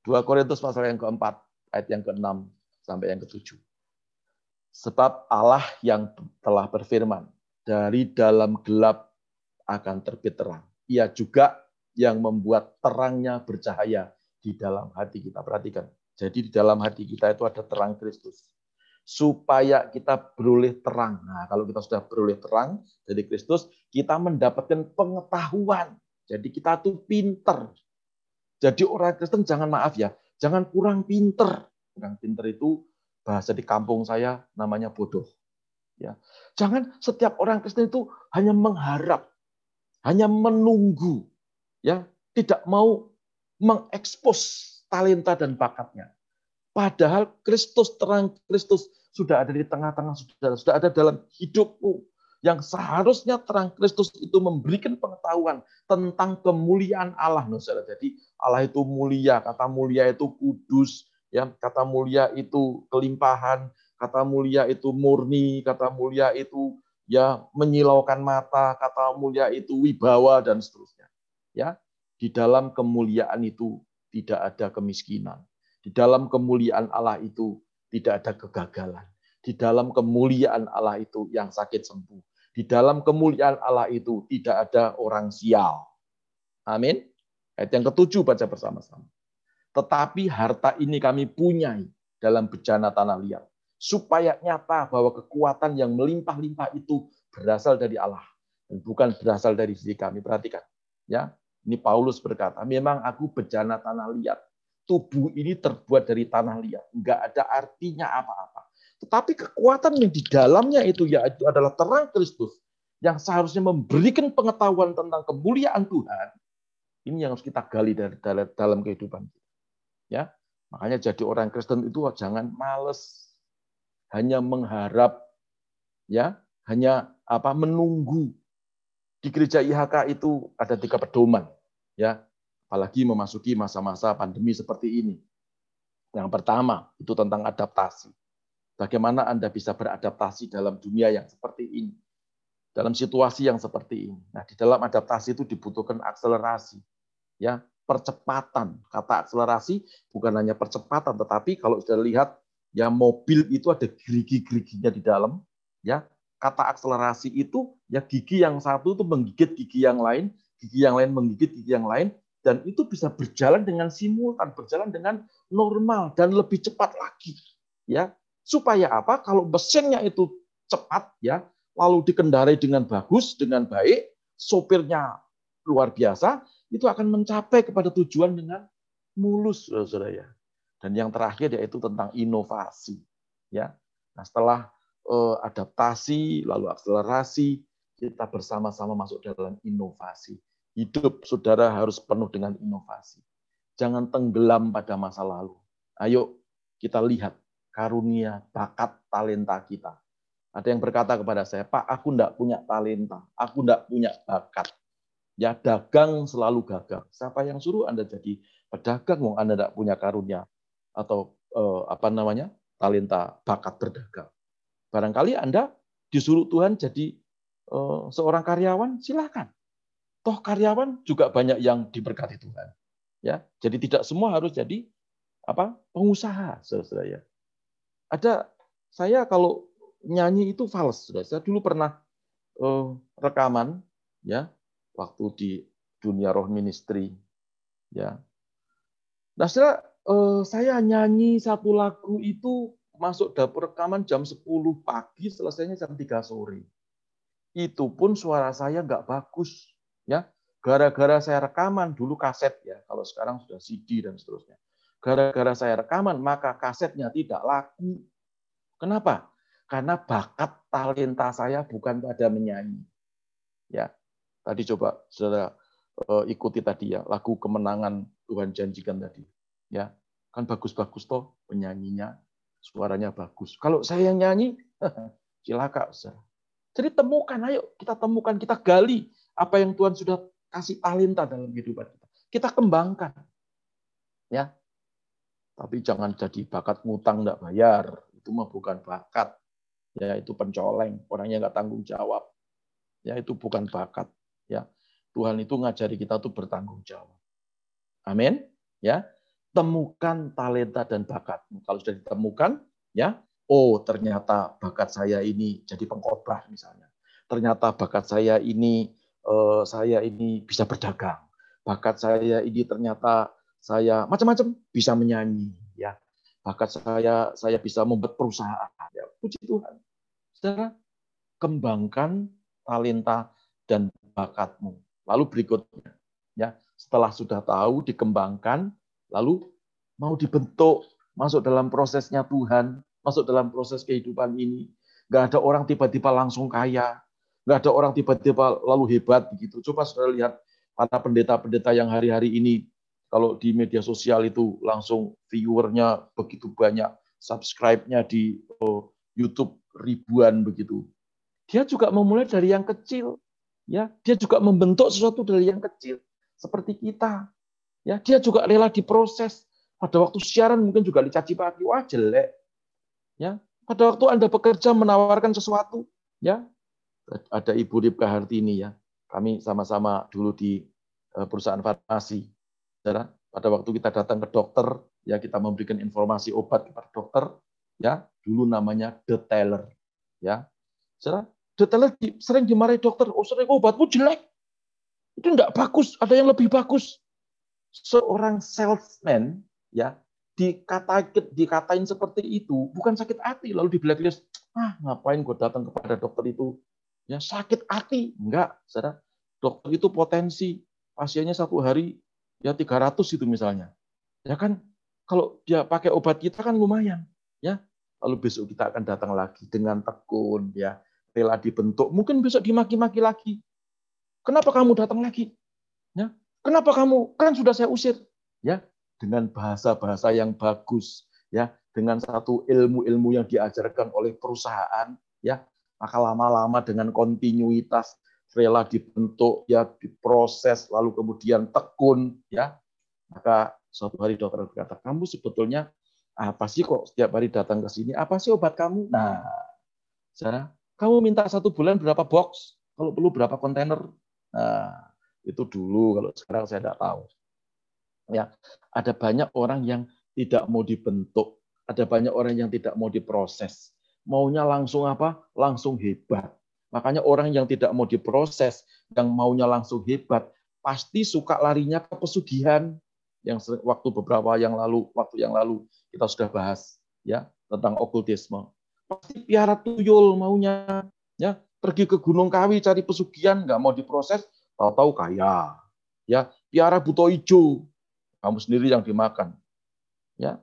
2 Korintus pasal yang keempat, ayat yang keenam sampai yang ketujuh. Sebab Allah yang telah berfirman, dari dalam gelap akan terbit terang. Ia juga yang membuat terangnya bercahaya di dalam hati kita. Perhatikan. Jadi di dalam hati kita itu ada terang Kristus. Supaya kita beroleh terang. Nah, kalau kita sudah beroleh terang dari Kristus, kita mendapatkan pengetahuan. Jadi kita tuh pinter. Jadi orang Kristen jangan maaf ya, jangan kurang pinter. Kurang pinter itu bahasa di kampung saya namanya bodoh. Ya. Jangan setiap orang Kristen itu hanya mengharap, hanya menunggu, ya, tidak mau mengekspos talenta dan bakatnya. Padahal Kristus terang Kristus sudah ada di tengah-tengah sudah ada dalam hidupmu yang seharusnya terang Kristus itu memberikan pengetahuan tentang kemuliaan Allah. Jadi Allah itu mulia, kata mulia itu kudus, ya kata mulia itu kelimpahan, kata mulia itu murni, kata mulia itu ya menyilaukan mata, kata mulia itu wibawa dan seterusnya. Ya, di dalam kemuliaan itu tidak ada kemiskinan. Di dalam kemuliaan Allah itu tidak ada kegagalan. Di dalam kemuliaan Allah itu yang sakit sembuh. Di dalam kemuliaan Allah itu tidak ada orang sial. Amin. Ayat yang ketujuh baca bersama-sama. Tetapi harta ini kami punyai dalam bejana tanah liat. Supaya nyata bahwa kekuatan yang melimpah-limpah itu berasal dari Allah. Dan bukan berasal dari diri kami. Perhatikan. ya Ini Paulus berkata, memang aku bejana tanah liat. Tubuh ini terbuat dari tanah liat. Enggak ada artinya apa-apa. Tetapi kekuatan yang di dalamnya itu yaitu adalah terang Kristus yang seharusnya memberikan pengetahuan tentang kemuliaan Tuhan. Ini yang harus kita gali dari dalam kehidupan kita. Ya, makanya jadi orang Kristen itu jangan males, hanya mengharap, ya, hanya apa menunggu. Di gereja IHK itu ada tiga pedoman, ya, apalagi memasuki masa-masa pandemi seperti ini. Yang pertama itu tentang adaptasi. Bagaimana Anda bisa beradaptasi dalam dunia yang seperti ini, dalam situasi yang seperti ini. Nah, di dalam adaptasi itu dibutuhkan akselerasi, ya, percepatan. Kata akselerasi bukan hanya percepatan, tetapi kalau sudah lihat ya mobil itu ada gerigi-geriginya di dalam, ya. Kata akselerasi itu ya gigi yang satu itu menggigit gigi yang lain, gigi yang lain menggigit gigi yang lain, dan itu bisa berjalan dengan simultan, berjalan dengan normal dan lebih cepat lagi, ya. Supaya apa? Kalau mesinnya itu cepat, ya, lalu dikendarai dengan bagus, dengan baik, sopirnya luar biasa, itu akan mencapai kepada tujuan dengan mulus, saudara ya. Dan yang terakhir yaitu tentang inovasi, ya. Nah, setelah eh, adaptasi lalu akselerasi, kita bersama-sama masuk dalam inovasi. Hidup saudara harus penuh dengan inovasi. Jangan tenggelam pada masa lalu. Ayo kita lihat karunia, bakat, talenta kita. Ada yang berkata kepada saya, Pak, aku enggak punya talenta, aku enggak punya bakat. Ya dagang selalu gagal. Siapa yang suruh Anda jadi pedagang wong Anda tidak punya karunia atau eh, apa namanya? talenta bakat berdagang. Barangkali Anda disuruh Tuhan jadi eh, seorang karyawan, silakan. Toh karyawan juga banyak yang diberkati Tuhan. Ya, jadi tidak semua harus jadi apa? pengusaha, saudara ya. Ada saya kalau nyanyi itu fals, saudara. Saya dulu pernah eh, rekaman ya waktu di dunia roh ministry. Ya. Nah, setelah eh, saya nyanyi satu lagu itu masuk dapur rekaman jam 10 pagi, selesainya jam 3 sore. Itu pun suara saya nggak bagus. ya Gara-gara saya rekaman, dulu kaset ya, kalau sekarang sudah CD dan seterusnya. Gara-gara saya rekaman, maka kasetnya tidak laku. Kenapa? Karena bakat talenta saya bukan pada menyanyi. Ya, Tadi coba saudara uh, ikuti tadi ya, lagu kemenangan Tuhan janjikan tadi. Ya, kan bagus-bagus toh penyanyinya, suaranya bagus. Kalau saya yang nyanyi, cilaka, saudara. Jadi temukan, ayo kita temukan, kita gali apa yang Tuhan sudah kasih talenta dalam kehidupan kita. Kita kembangkan. Ya. Tapi jangan jadi bakat ngutang enggak bayar. Itu mah bukan bakat. Ya, itu pencoleng, orangnya nggak tanggung jawab. Ya, itu bukan bakat. Ya. Tuhan itu ngajari kita tuh bertanggung jawab. Amin. Ya. Temukan talenta dan bakat. Kalau sudah ditemukan, ya, oh ternyata bakat saya ini jadi pengkhotbah misalnya. Ternyata bakat saya ini eh, saya ini bisa berdagang. Bakat saya ini ternyata saya macam-macam bisa menyanyi ya. Bakat saya saya bisa membuat perusahaan ya. Puji Tuhan. Saudara, kembangkan talenta dan bakatmu. Lalu berikutnya ya, setelah sudah tahu dikembangkan lalu mau dibentuk masuk dalam prosesnya Tuhan, masuk dalam proses kehidupan ini. Nggak ada orang tiba-tiba langsung kaya. Nggak ada orang tiba-tiba lalu hebat begitu. Coba saudara lihat para pendeta-pendeta yang hari-hari ini kalau di media sosial itu langsung viewernya begitu banyak, subscribe-nya di oh, YouTube ribuan begitu. Dia juga memulai dari yang kecil, ya. Dia juga membentuk sesuatu dari yang kecil, seperti kita. Ya, dia juga rela diproses. Pada waktu siaran mungkin juga dicaci maki, wah jelek. Ya, pada waktu Anda bekerja menawarkan sesuatu, ya. Ada Ibu Ripka Hartini ya. Kami sama-sama dulu di eh, perusahaan farmasi Saudara, pada waktu kita datang ke dokter, ya kita memberikan informasi obat kepada dokter, ya dulu namanya detailer, ya. Saudara, detailer sering dimarahi dokter, oh sering obatmu jelek, itu enggak bagus, ada yang lebih bagus. Seorang salesman, ya dikatain, dikatain seperti itu, bukan sakit hati, lalu di blacklist, ah ngapain gue datang kepada dokter itu, ya sakit hati, enggak, saudara. Dokter itu potensi, pasiennya satu hari ya 300 itu misalnya. Ya kan kalau dia pakai obat kita kan lumayan, ya. Lalu besok kita akan datang lagi dengan tekun, ya, rela dibentuk. Mungkin besok dimaki-maki lagi. Kenapa kamu datang lagi? Ya, kenapa kamu? Kan sudah saya usir. Ya, dengan bahasa-bahasa yang bagus, ya, dengan satu ilmu-ilmu yang diajarkan oleh perusahaan, ya, maka lama-lama dengan kontinuitas rela dibentuk, ya diproses, lalu kemudian tekun, ya maka suatu hari dokter berkata, kamu sebetulnya apa sih kok setiap hari datang ke sini? Apa sih obat kamu? Nah, saya, kamu minta satu bulan berapa box? Kalau perlu berapa kontainer? Nah, itu dulu. Kalau sekarang saya tidak tahu. Ya, ada banyak orang yang tidak mau dibentuk, ada banyak orang yang tidak mau diproses. Maunya langsung apa? Langsung hebat. Makanya orang yang tidak mau diproses, yang maunya langsung hebat, pasti suka larinya ke pesugihan. Yang waktu beberapa yang lalu, waktu yang lalu kita sudah bahas ya tentang okultisme. Pasti piara tuyul maunya, ya pergi ke Gunung Kawi cari pesugihan, nggak mau diproses, tahu-tahu kaya. Ya, piara buto hijau, kamu sendiri yang dimakan. Ya,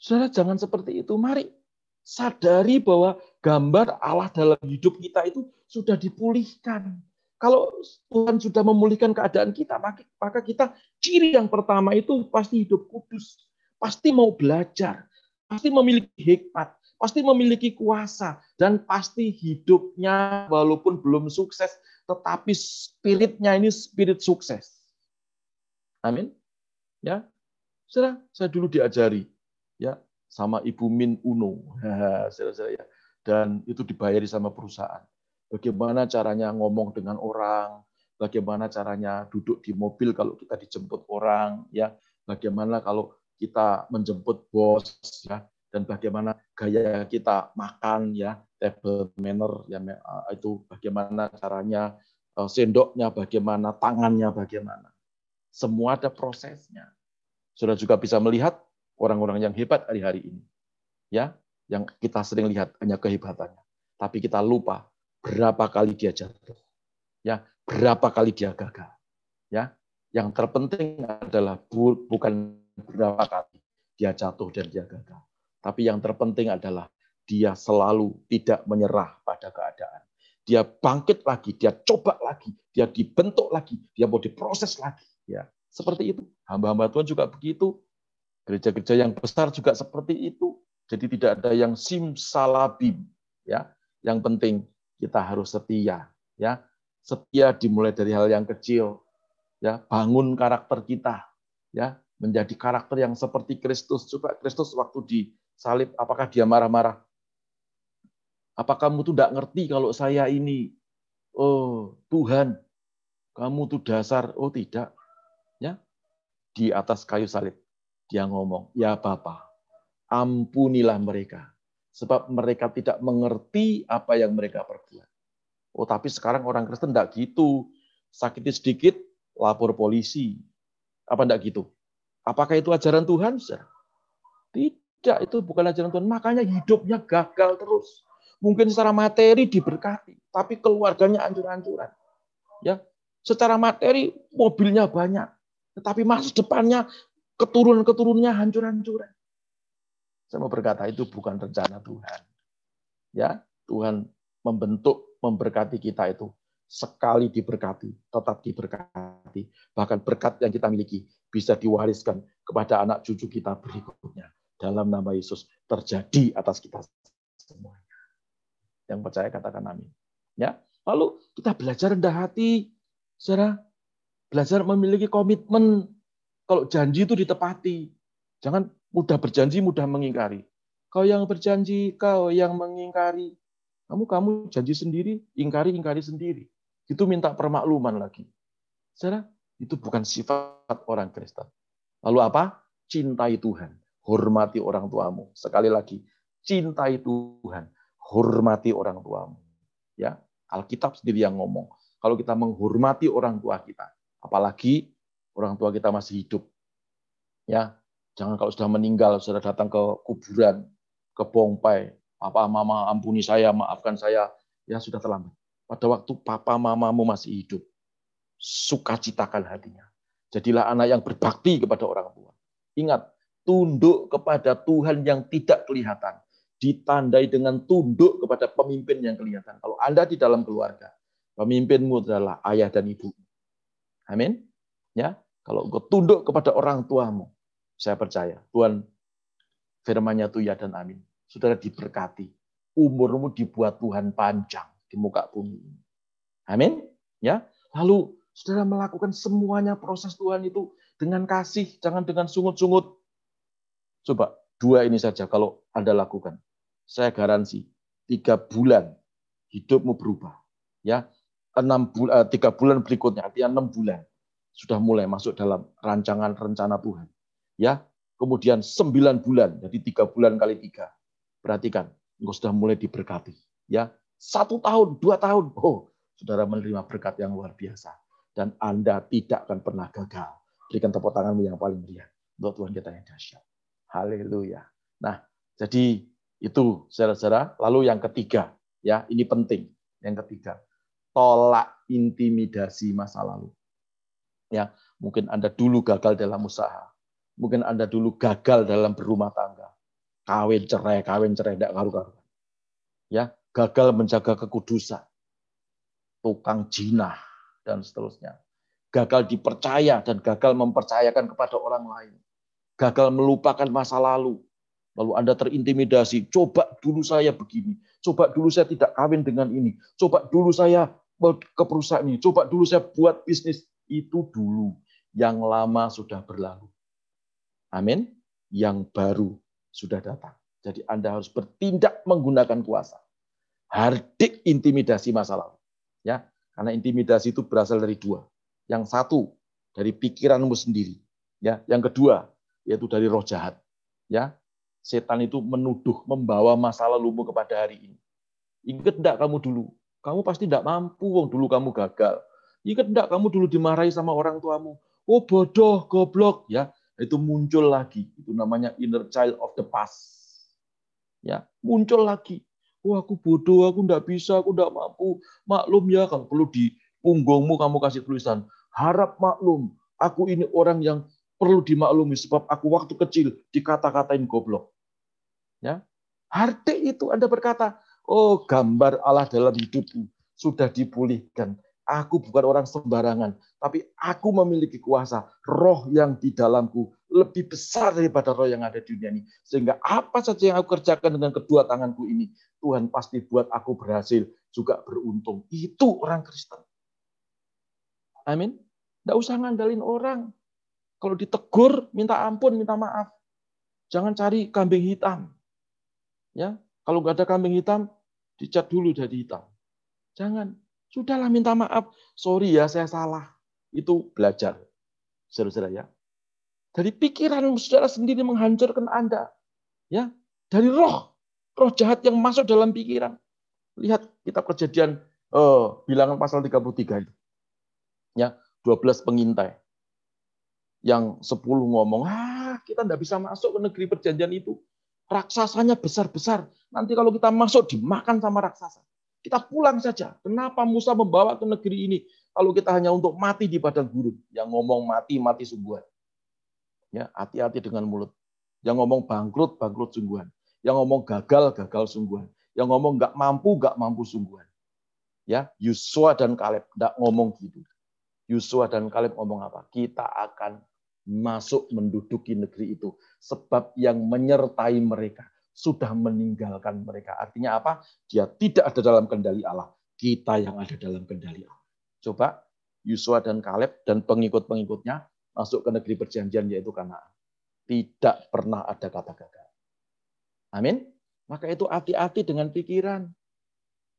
Saudara jangan seperti itu. Mari sadari bahwa gambar Allah dalam hidup kita itu sudah dipulihkan. Kalau Tuhan sudah memulihkan keadaan kita, maka kita ciri yang pertama itu pasti hidup kudus, pasti mau belajar, pasti memiliki hikmat, pasti memiliki kuasa, dan pasti hidupnya walaupun belum sukses, tetapi spiritnya ini spirit sukses. Amin. Ya, saya dulu diajari, ya sama Ibu Min Uno. ya. Dan itu dibayari sama perusahaan. Bagaimana caranya ngomong dengan orang, bagaimana caranya duduk di mobil kalau kita dijemput orang, ya, bagaimana kalau kita menjemput bos, ya, dan bagaimana gaya kita makan, ya, table manner, ya, itu bagaimana caranya eh, sendoknya, bagaimana tangannya, bagaimana. Semua ada prosesnya. Sudah juga bisa melihat orang-orang yang hebat hari-hari ini. Ya, yang kita sering lihat hanya kehebatannya. Tapi kita lupa berapa kali dia jatuh. Ya, berapa kali dia gagal. Ya, yang terpenting adalah bukan berapa kali dia jatuh dan dia gagal. Tapi yang terpenting adalah dia selalu tidak menyerah pada keadaan. Dia bangkit lagi, dia coba lagi, dia dibentuk lagi, dia mau diproses lagi. Ya, seperti itu. Hamba-hamba Tuhan juga begitu Gereja-gereja yang besar juga seperti itu. Jadi tidak ada yang simsalabim, ya. Yang penting kita harus setia, ya. Setia dimulai dari hal yang kecil, ya. Bangun karakter kita, ya, menjadi karakter yang seperti Kristus. Coba Kristus waktu disalib, apakah dia marah-marah? Apa kamu tuh tidak ngerti kalau saya ini, oh Tuhan, kamu tuh dasar, oh tidak, ya di atas kayu salib dia ngomong, ya Bapa, ampunilah mereka. Sebab mereka tidak mengerti apa yang mereka perbuat. Oh, tapi sekarang orang Kristen tidak gitu. Sakit sedikit, lapor polisi. Apa enggak gitu? Apakah itu ajaran Tuhan? Tidak, itu bukan ajaran Tuhan. Makanya hidupnya gagal terus. Mungkin secara materi diberkati, tapi keluarganya hancur-hancuran. Ya, secara materi mobilnya banyak, tetapi masa depannya keturunan-keturunannya hancur-hancuran. Saya mau berkata itu bukan rencana Tuhan. Ya, Tuhan membentuk, memberkati kita itu sekali diberkati, tetap diberkati. Bahkan berkat yang kita miliki bisa diwariskan kepada anak cucu kita berikutnya. Dalam nama Yesus terjadi atas kita semuanya. Yang percaya katakan amin. Ya, lalu kita belajar rendah hati, saudara. Belajar memiliki komitmen kalau janji itu ditepati. Jangan mudah berjanji, mudah mengingkari. Kau yang berjanji, kau yang mengingkari. Kamu kamu janji sendiri, ingkari ingkari sendiri. Itu minta permakluman lagi. Saudara, itu bukan sifat orang Kristen. Lalu apa? Cintai Tuhan, hormati orang tuamu. Sekali lagi, cintai Tuhan, hormati orang tuamu. Ya, Alkitab sendiri yang ngomong. Kalau kita menghormati orang tua kita, apalagi orang tua kita masih hidup. Ya, jangan kalau sudah meninggal, sudah datang ke kuburan, ke bongpai, papa mama ampuni saya, maafkan saya, ya sudah terlambat. Pada waktu papa mamamu masih hidup, sukacitakan hatinya. Jadilah anak yang berbakti kepada orang tua. Ingat, tunduk kepada Tuhan yang tidak kelihatan. Ditandai dengan tunduk kepada pemimpin yang kelihatan. Kalau Anda di dalam keluarga, pemimpinmu adalah ayah dan ibu. Amin. Ya, kalau engkau tunduk kepada orang tuamu, saya percaya Tuhan firman-Nya itu ya dan amin. Saudara diberkati. Umurmu dibuat Tuhan panjang di muka bumi ini. Amin. Ya. Lalu saudara melakukan semuanya proses Tuhan itu dengan kasih, jangan dengan sungut-sungut. Coba dua ini saja kalau Anda lakukan. Saya garansi tiga bulan hidupmu berubah. Ya, enam bulan, eh, tiga bulan berikutnya, artinya enam bulan sudah mulai masuk dalam rancangan rencana Tuhan. Ya, kemudian sembilan bulan, jadi tiga bulan kali tiga. Perhatikan, engkau sudah mulai diberkati. Ya, satu tahun, dua tahun, oh, saudara menerima berkat yang luar biasa. Dan Anda tidak akan pernah gagal. Berikan tepuk tanganmu yang paling meriah untuk Tuhan kita yang dahsyat. Haleluya. Nah, jadi itu saudara-saudara. Lalu yang ketiga, ya ini penting. Yang ketiga, tolak intimidasi masa lalu. Ya, mungkin Anda dulu gagal dalam usaha. Mungkin Anda dulu gagal dalam berumah tangga. Kawin cerai, kawin cerai tidak karu-karuan. Ya, gagal menjaga kekudusan. Tukang jinah dan seterusnya. Gagal dipercaya dan gagal mempercayakan kepada orang lain. Gagal melupakan masa lalu. Lalu Anda terintimidasi. Coba dulu saya begini. Coba dulu saya tidak kawin dengan ini. Coba dulu saya ke perusahaan ini. Coba dulu saya buat bisnis itu dulu. Yang lama sudah berlalu. Amin. Yang baru sudah datang. Jadi Anda harus bertindak menggunakan kuasa. Hardik intimidasi masa lalu. Ya, karena intimidasi itu berasal dari dua. Yang satu dari pikiranmu sendiri. Ya, yang kedua yaitu dari roh jahat. Ya, setan itu menuduh membawa masa lalumu kepada hari ini. Ingat enggak kamu dulu? Kamu pasti tidak mampu, wong dulu kamu gagal. Ingat enggak kamu dulu dimarahi sama orang tuamu? Oh bodoh, goblok, ya. Itu muncul lagi. Itu namanya inner child of the past. Ya, muncul lagi. Oh aku bodoh, aku enggak bisa, aku enggak mampu. Maklum ya, kalau perlu di punggungmu kamu kasih tulisan, harap maklum, aku ini orang yang perlu dimaklumi sebab aku waktu kecil dikata-katain goblok. Ya. Hardik itu Anda berkata, oh gambar Allah dalam hidupku sudah dipulihkan. Aku bukan orang sembarangan, tapi aku memiliki kuasa. Roh yang di dalamku lebih besar daripada roh yang ada di dunia ini. Sehingga apa saja yang aku kerjakan dengan kedua tanganku ini, Tuhan pasti buat aku berhasil, juga beruntung. Itu orang Kristen. Amin. Tidak usah ngandalin orang. Kalau ditegur, minta ampun, minta maaf. Jangan cari kambing hitam. Ya, kalau nggak ada kambing hitam, dicat dulu jadi hitam. Jangan. Sudahlah minta maaf. Sorry ya, saya salah. Itu belajar. Saudara-saudara ya. Dari pikiran saudara sendiri menghancurkan Anda. Ya, dari roh, roh jahat yang masuk dalam pikiran. Lihat kitab kejadian eh, bilangan pasal 33 itu. Ya, 12 pengintai. Yang 10 ngomong, ah kita tidak bisa masuk ke negeri perjanjian itu. Raksasanya besar-besar. Nanti kalau kita masuk dimakan sama raksasa. Kita pulang saja. Kenapa Musa membawa ke negeri ini? Kalau kita hanya untuk mati di padang gurun. Yang ngomong mati, mati sungguhan. Ya, hati-hati dengan mulut. Yang ngomong bangkrut, bangkrut sungguhan. Yang ngomong gagal, gagal sungguhan. Yang ngomong nggak mampu, nggak mampu sungguhan. Ya, Yusua dan Kaleb nggak ngomong gitu. Yusua dan Kaleb ngomong apa? Kita akan masuk menduduki negeri itu. Sebab yang menyertai mereka sudah meninggalkan mereka. Artinya apa? Dia tidak ada dalam kendali Allah. Kita yang ada dalam kendali Allah. Coba Yusua dan Kaleb dan pengikut-pengikutnya masuk ke negeri perjanjian yaitu Kanaan. Tidak pernah ada kata gagal. Amin. Maka itu hati-hati dengan pikiran.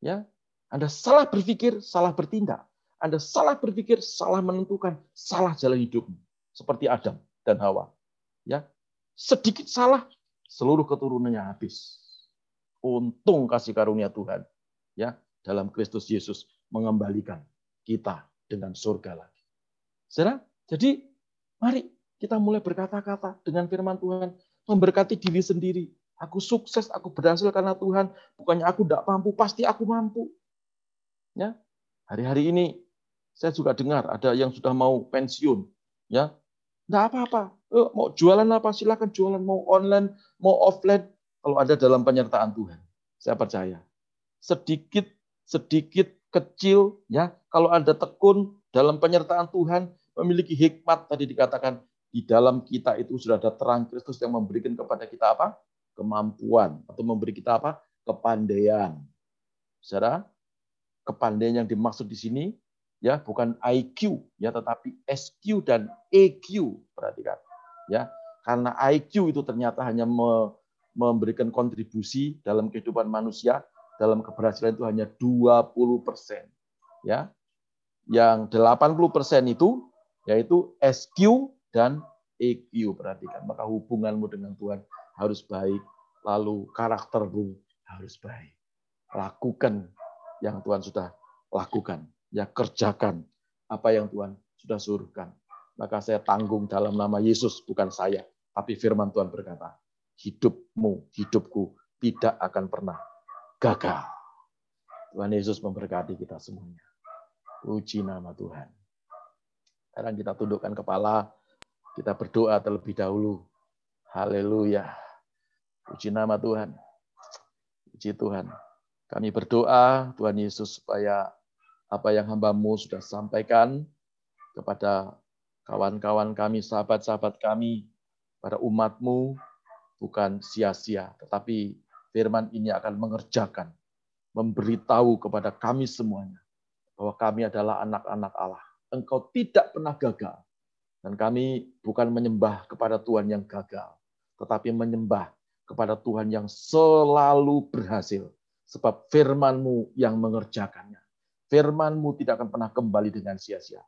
Ya, Anda salah berpikir, salah bertindak. Anda salah berpikir, salah menentukan, salah jalan hidupmu. Seperti Adam dan Hawa. Ya, sedikit salah, seluruh keturunannya habis. Untung kasih karunia Tuhan ya dalam Kristus Yesus mengembalikan kita dengan surga lagi. Saudara, jadi Mari kita mulai berkata-kata dengan firman Tuhan, memberkati diri sendiri. Aku sukses, aku berhasil karena Tuhan. Bukannya aku tidak mampu, pasti aku mampu. Ya, hari-hari ini saya juga dengar ada yang sudah mau pensiun. Ya, tidak apa-apa. Eh, mau jualan apa silakan jualan. Mau online, mau offline. Kalau ada dalam penyertaan Tuhan, saya percaya. Sedikit, sedikit kecil, ya. Kalau anda tekun dalam penyertaan Tuhan, memiliki hikmat tadi dikatakan di dalam kita itu sudah ada terang Kristus yang memberikan kepada kita apa? kemampuan atau memberi kita apa? kepandaian. Saudara, kepandaian yang dimaksud di sini ya bukan IQ ya tetapi SQ dan EQ perhatikan ya karena IQ itu ternyata hanya me, memberikan kontribusi dalam kehidupan manusia dalam keberhasilan itu hanya 20% ya yang 80% itu yaitu SQ dan EQ perhatikan maka hubunganmu dengan Tuhan harus baik lalu karaktermu harus baik. Lakukan yang Tuhan sudah lakukan. Ya kerjakan apa yang Tuhan sudah suruhkan maka saya tanggung dalam nama Yesus bukan saya tapi firman Tuhan berkata hidupmu hidupku tidak akan pernah gagal Tuhan Yesus memberkati kita semuanya puji nama Tuhan sekarang kita tundukkan kepala, kita berdoa terlebih dahulu. Haleluya. Puji nama Tuhan. Puji Tuhan. Kami berdoa, Tuhan Yesus, supaya apa yang hambamu sudah sampaikan kepada kawan-kawan kami, sahabat-sahabat kami, pada umatmu, bukan sia-sia, tetapi firman ini akan mengerjakan, memberitahu kepada kami semuanya, bahwa kami adalah anak-anak Allah engkau tidak pernah gagal. Dan kami bukan menyembah kepada Tuhan yang gagal, tetapi menyembah kepada Tuhan yang selalu berhasil. Sebab firmanmu yang mengerjakannya. Firmanmu tidak akan pernah kembali dengan sia-sia.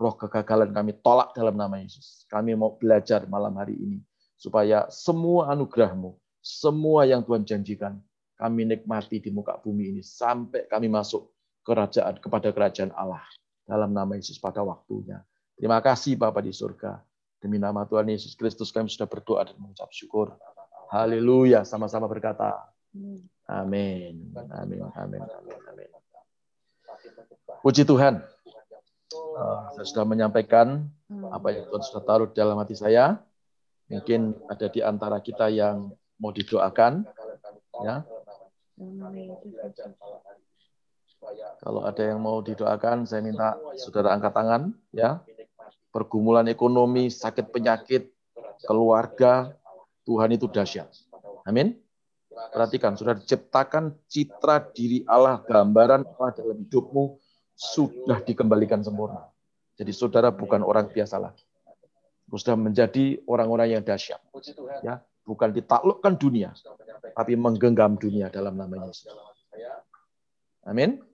Roh kegagalan kami tolak dalam nama Yesus. Kami mau belajar malam hari ini. Supaya semua anugerahmu, semua yang Tuhan janjikan, kami nikmati di muka bumi ini. Sampai kami masuk kerajaan kepada kerajaan Allah dalam nama Yesus pada waktunya. Terima kasih Bapak di surga. Demi nama Tuhan Yesus Kristus kami sudah berdoa dan mengucap syukur. Haleluya. Sama-sama berkata. Amin. Amin. Amin. Amin. Amin. Puji Tuhan. Uh, saya sudah menyampaikan apa yang Tuhan sudah taruh dalam hati saya. Mungkin ada di antara kita yang mau didoakan. Ya. Kalau ada yang mau didoakan, saya minta saudara angkat tangan, ya. Pergumulan ekonomi, sakit penyakit, keluarga, Tuhan itu dahsyat. Amin. Perhatikan, sudah diciptakan citra diri Allah, gambaran Allah dalam hidupmu sudah dikembalikan sempurna. Jadi saudara bukan orang biasa lagi. Sudah menjadi orang-orang yang dahsyat. Ya, bukan ditaklukkan dunia, tapi menggenggam dunia dalam nama Yesus. Amin.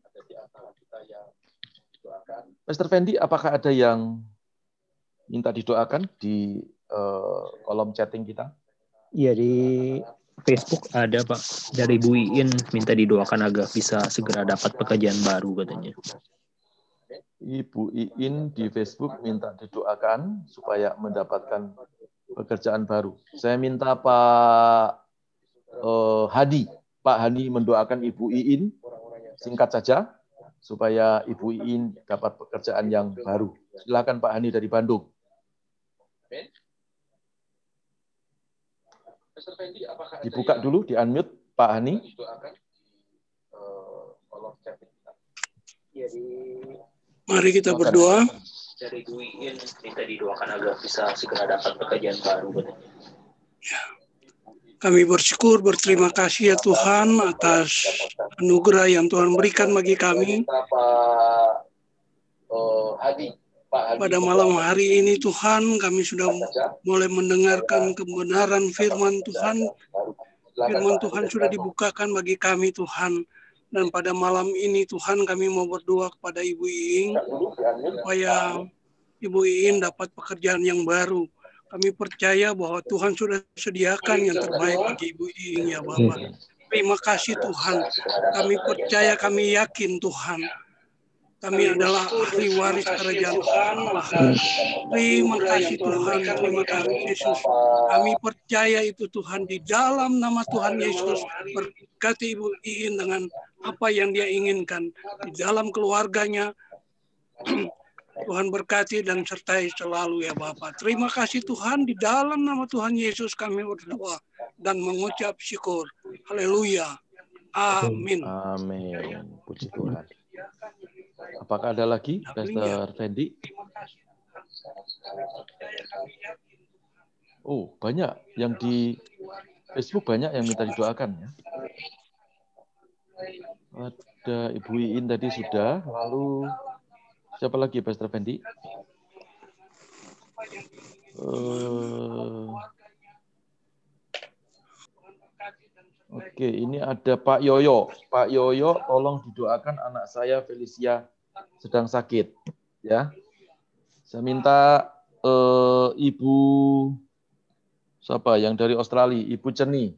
Mr. Fendi, apakah ada yang minta didoakan di uh, kolom chatting kita? Iya di Facebook ada Pak dari Bu Iin minta didoakan agar bisa segera dapat pekerjaan baru katanya. Ibu Iin di Facebook minta didoakan supaya mendapatkan pekerjaan baru. Saya minta Pak uh, Hadi, Pak Hani mendoakan Ibu Iin singkat saja supaya Ibu Iin dapat pekerjaan yang baru. Silakan Pak Hani dari Bandung. Dibuka dulu, di unmute Pak Hani. Mari kita berdoa. Dari minta didoakan agar bisa segera dapat pekerjaan baru. Ya. Kami bersyukur, berterima kasih ya Tuhan atas anugerah yang Tuhan berikan bagi kami. Pada malam hari ini Tuhan kami sudah mulai mendengarkan kebenaran firman Tuhan. Firman Tuhan sudah dibukakan bagi kami Tuhan. Dan pada malam ini Tuhan kami mau berdoa kepada Ibu Iing supaya Ibu Iing dapat pekerjaan yang baru kami percaya bahwa Tuhan sudah sediakan yang terbaik bagi Ibu Iing ya Bapak. Terima kasih Tuhan. Kami percaya, kami yakin Tuhan. Kami adalah ahli waris kerajaan Allah. Terima kasih Tuhan, terima kasih Yesus. Kami percaya itu Tuhan di dalam nama Tuhan Yesus. Berkati Ibu Iin dengan apa yang dia inginkan di dalam keluarganya, Tuhan berkati dan sertai selalu ya Bapak. Terima kasih Tuhan di dalam nama Tuhan Yesus kami berdoa dan mengucap syukur. Haleluya. Amin. Amin. Puji Tuhan. Apakah ada lagi, Pastor Fendi? Oh, banyak yang di Facebook banyak yang minta didoakan ya. Ada Ibu Iin tadi sudah, lalu Siapa lagi, Pastor Fendi? Uh, Oke, ini ada Pak Yoyo. Pak Yoyo, tolong didoakan anak saya Felicia sedang sakit. Ya, saya minta uh, Ibu siapa yang dari Australia, Ibu Ceni.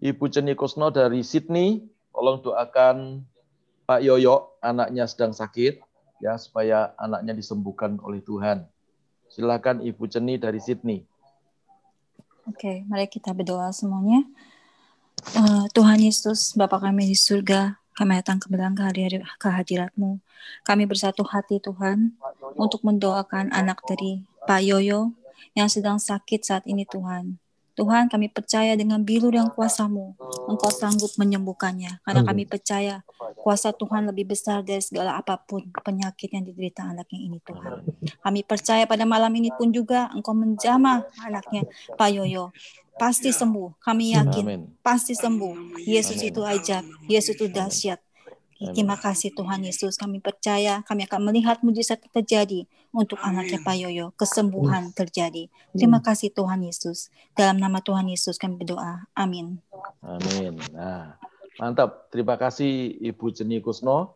Ibu Ceni Kusno dari Sydney, tolong doakan Pak Yoyo, anaknya sedang sakit, ya supaya anaknya disembuhkan oleh Tuhan. Silakan Ibu Ceni dari Sydney. Oke, mari kita berdoa semuanya. Uh, Tuhan Yesus, Bapa kami di surga, kami datang ke belakang kehadiratmu. Kami bersatu hati Tuhan untuk mendoakan anak dari Pak Yoyo yang sedang sakit saat ini Tuhan. Tuhan kami percaya dengan bilu dan kuasamu, Engkau sanggup menyembuhkannya. Karena kami percaya kuasa Tuhan lebih besar dari segala apa pun penyakit yang diderita anaknya ini Tuhan. Kami percaya pada malam ini pun juga Engkau menjamah anaknya Pak Yoyo. Pasti sembuh, kami yakin. Pasti sembuh. Yesus itu ajaib, Yesus itu dahsyat. Terima kasih Tuhan Yesus. Kami percaya kami akan melihat mujizat terjadi untuk anaknya Pak Yoyo. Kesembuhan terjadi. Terima kasih Tuhan Yesus. Dalam nama Tuhan Yesus kami berdoa. Amin. Amin. Nah, mantap. Terima kasih Ibu Jeni Kusno.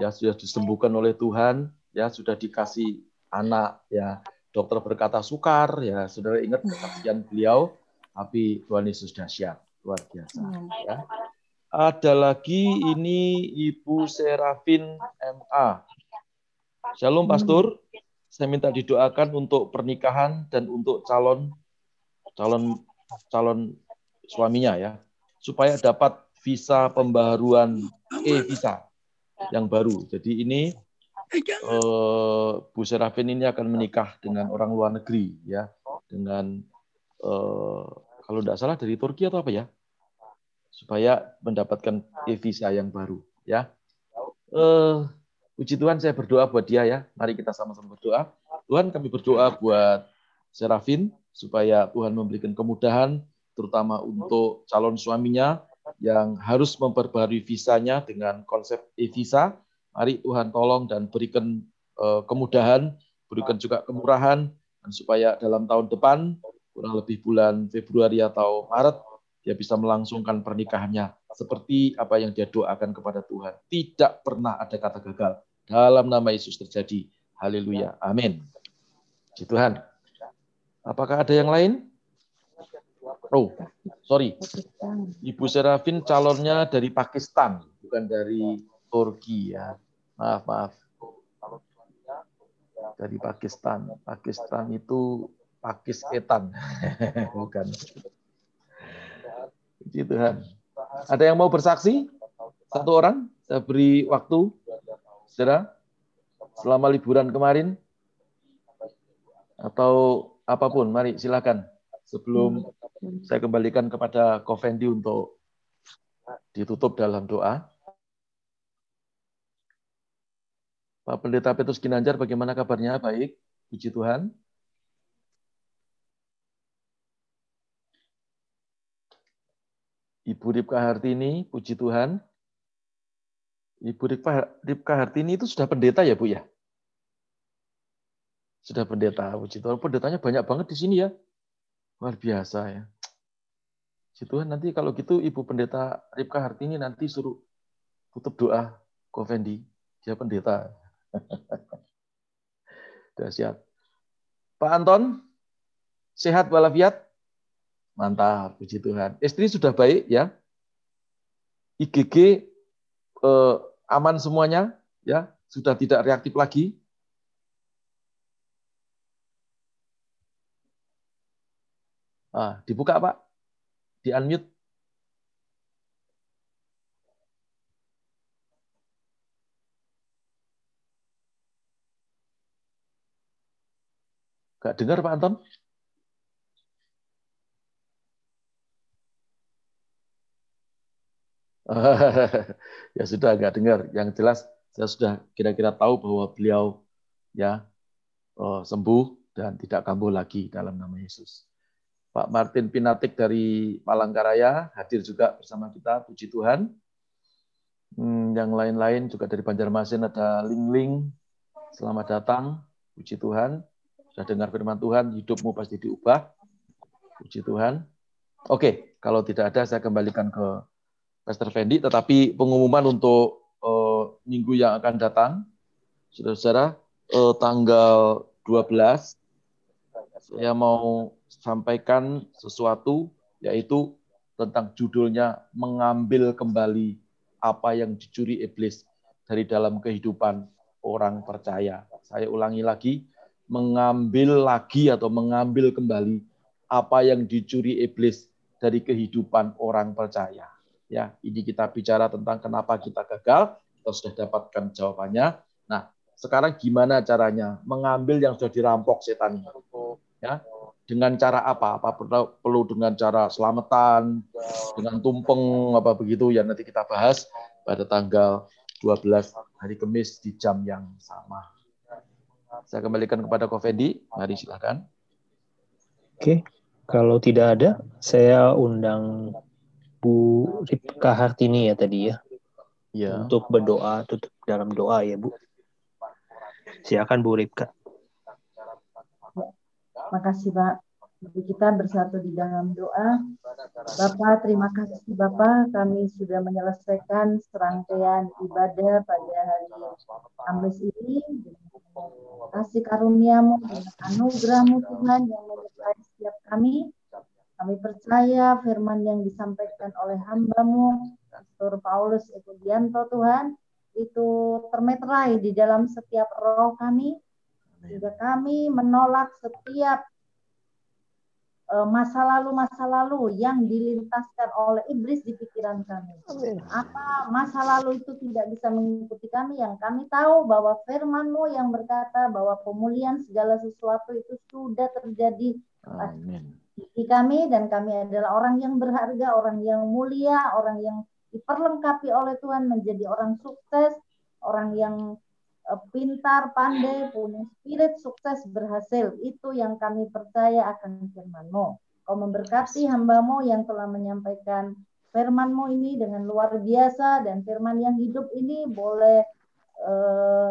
Ya sudah disembuhkan oleh Tuhan. Ya sudah dikasih anak. Ya dokter berkata sukar. Ya saudara ingat kesaksian beliau. Tapi Tuhan Yesus dahsyat. Luar biasa. Ya. Ada lagi ini Ibu Serafin MA. Shalom Pastor, saya minta didoakan untuk pernikahan dan untuk calon calon calon suaminya ya, supaya dapat visa pembaharuan e visa yang baru. Jadi ini eh, Bu Serafin ini akan menikah dengan orang luar negeri ya, dengan eh, kalau tidak salah dari Turki atau apa ya? supaya mendapatkan e-visa yang baru ya. Uh, puji Tuhan saya berdoa buat dia ya. Mari kita sama-sama berdoa. Tuhan kami berdoa buat Serafin supaya Tuhan memberikan kemudahan terutama untuk calon suaminya yang harus memperbarui visanya dengan konsep e-visa. Mari Tuhan tolong dan berikan uh, kemudahan, berikan juga kemurahan dan supaya dalam tahun depan kurang lebih bulan Februari atau Maret dia bisa melangsungkan pernikahannya seperti apa yang dia doakan kepada Tuhan. Tidak pernah ada kata gagal. Dalam nama Yesus terjadi. Haleluya. Amin. Puji Tuhan. Apakah ada yang lain? Oh, sorry. Ibu Serafin calonnya dari Pakistan, bukan dari Turki ya. Maaf, maaf. Dari Pakistan. Pakistan itu Pakistetan, bukan. Puji Tuhan. Ada yang mau bersaksi? Satu orang? Saya beri waktu. Saudara, selama liburan kemarin? Atau apa pun, mari silakan. Sebelum saya kembalikan kepada Kovendi untuk ditutup dalam doa. Pak Pendeta Petrus Ginanjar, bagaimana kabarnya? Baik, puji Tuhan. Ibu Ripka Hartini, puji Tuhan. Ibu Ripka, Ripka Hartini itu sudah pendeta ya Bu ya? Sudah pendeta, puji Tuhan. Pendetanya banyak banget di sini ya. Luar biasa ya. Puji Tuhan, nanti kalau gitu Ibu Pendeta Ripka Hartini nanti suruh tutup doa Kovendi. Dia pendeta. Dahsyat. Pak Anton, sehat walafiat? Mantap, puji Tuhan. Istri sudah baik ya. IGG eh, aman semuanya ya, sudah tidak reaktif lagi. Ah, dibuka Pak. Di unmute. Gak dengar Pak Anton? ya sudah agak dengar. Yang jelas saya sudah kira-kira tahu bahwa beliau ya oh, sembuh dan tidak kambuh lagi dalam nama Yesus. Pak Martin Pinatik dari Palangkaraya hadir juga bersama kita, puji Tuhan. Hmm, yang lain-lain juga dari Banjarmasin ada Ling Ling, selamat datang, puji Tuhan. Sudah dengar firman Tuhan, hidupmu pasti diubah, puji Tuhan. Oke, kalau tidak ada saya kembalikan ke Pastor Fendi, tetapi pengumuman untuk uh, minggu yang akan datang, saudara-saudara, uh, tanggal 12, saya mau sampaikan sesuatu, yaitu tentang judulnya mengambil kembali apa yang dicuri iblis dari dalam kehidupan orang percaya. Saya ulangi lagi, mengambil lagi atau mengambil kembali apa yang dicuri iblis dari kehidupan orang percaya. Ya, ini kita bicara tentang kenapa kita gagal, kita sudah dapatkan jawabannya. Nah, sekarang gimana caranya mengambil yang sudah dirampok setan Ya, dengan cara apa? Apa perlu dengan cara selamatan, dengan tumpeng apa begitu ya nanti kita bahas pada tanggal 12 hari Kamis di jam yang sama. Saya kembalikan kepada Kofendi, mari silakan. Oke, kalau tidak ada, saya undang Bu Ripka Hartini ya tadi ya. Ya. Untuk berdoa tutup dalam doa ya Bu. Silakan Bu Ripka. Makasih Pak. Jadi kita bersatu di dalam doa. Bapak, terima kasih Bapak, kami sudah menyelesaikan serangkaian ibadah pada hari Kamis ini. Kasih karuniamu dan anugerahmu Tuhan yang menyertai setiap kami. Kami percaya firman yang disampaikan oleh hambamu, Pastor Paulus Ekudianto Tuhan, itu termeterai di dalam setiap roh kami, sehingga kami menolak setiap e, masa lalu masa lalu yang dilintaskan oleh iblis di pikiran kami. Apa masa lalu itu tidak bisa mengikuti kami yang kami tahu bahwa firman-Mu yang berkata bahwa pemulihan segala sesuatu itu sudah terjadi. Amin di kami dan kami adalah orang yang berharga, orang yang mulia, orang yang diperlengkapi oleh Tuhan menjadi orang sukses, orang yang eh, pintar, pandai, punya spirit sukses berhasil. Itu yang kami percaya akan firman-Mu. Kau memberkati hambamu yang telah menyampaikan firman-Mu ini dengan luar biasa dan firman yang hidup ini boleh eh,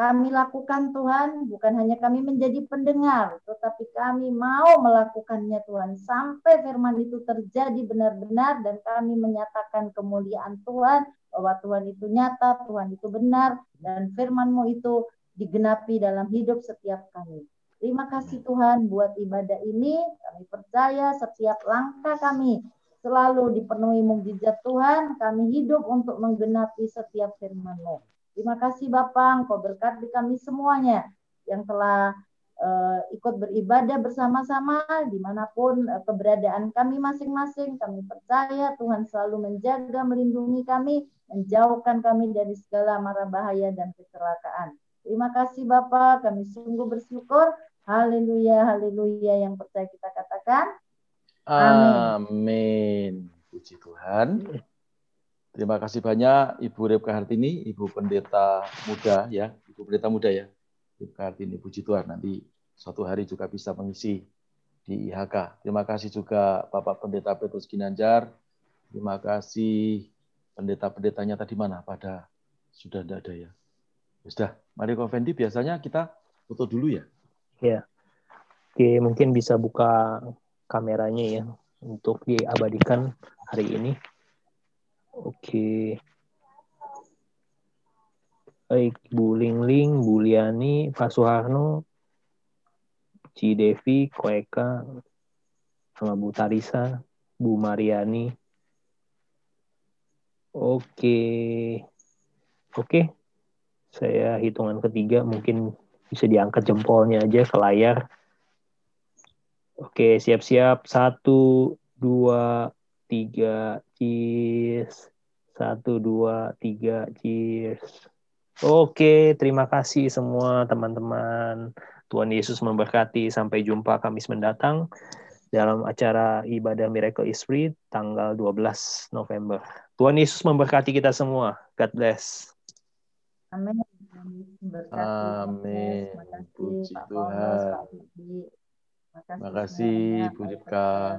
kami lakukan Tuhan, bukan hanya kami menjadi pendengar, tetapi kami mau melakukannya Tuhan. Sampai firman itu terjadi benar-benar dan kami menyatakan kemuliaan Tuhan, bahwa Tuhan itu nyata, Tuhan itu benar, dan firman-Mu itu digenapi dalam hidup setiap kami. Terima kasih Tuhan buat ibadah ini. Kami percaya setiap langkah kami selalu dipenuhi mukjizat Tuhan. Kami hidup untuk menggenapi setiap firman-Mu. Terima kasih Bapak, Engkau berkati kami semuanya yang telah uh, ikut beribadah bersama-sama di mana pun uh, keberadaan kami masing-masing. Kami percaya Tuhan selalu menjaga, melindungi kami, menjauhkan kami dari segala mara bahaya dan kecelakaan. Terima kasih Bapak, kami sungguh bersyukur. Haleluya, haleluya yang percaya kita katakan. Amin. Amin. Puji Tuhan. Terima kasih banyak Ibu Repka Hartini, Ibu Pendeta Muda ya, Ibu Pendeta Muda ya, Repka Hartini, puji Tuhan nanti suatu hari juga bisa mengisi di IHK. Terima kasih juga Bapak Pendeta Petrus Ginanjar, terima kasih pendeta-pendetanya tadi mana pada sudah tidak ada ya. Sudah, mari Fendi biasanya kita foto dulu ya. Ya. Oke, mungkin bisa buka kameranya ya untuk diabadikan hari ini. Oke. Baik, Bu Lingling, Bu Liani, Pak Soeharno, Ci Devi, Koeka, sama Bu Tarisa, Bu Mariani. Oke. Oke. Saya hitungan ketiga mungkin bisa diangkat jempolnya aja ke layar. Oke, siap-siap. Satu, dua, tiga, cheers. Satu, dua, tiga, cheers. Oke, terima kasih semua teman-teman. Tuhan Yesus memberkati. Sampai jumpa Kamis mendatang dalam acara ibadah Miracle is Free tanggal 12 November. Tuhan Yesus memberkati kita semua. God bless. Amin. Amin. Puji Tuhan. Terima kasih, Bu Ripka.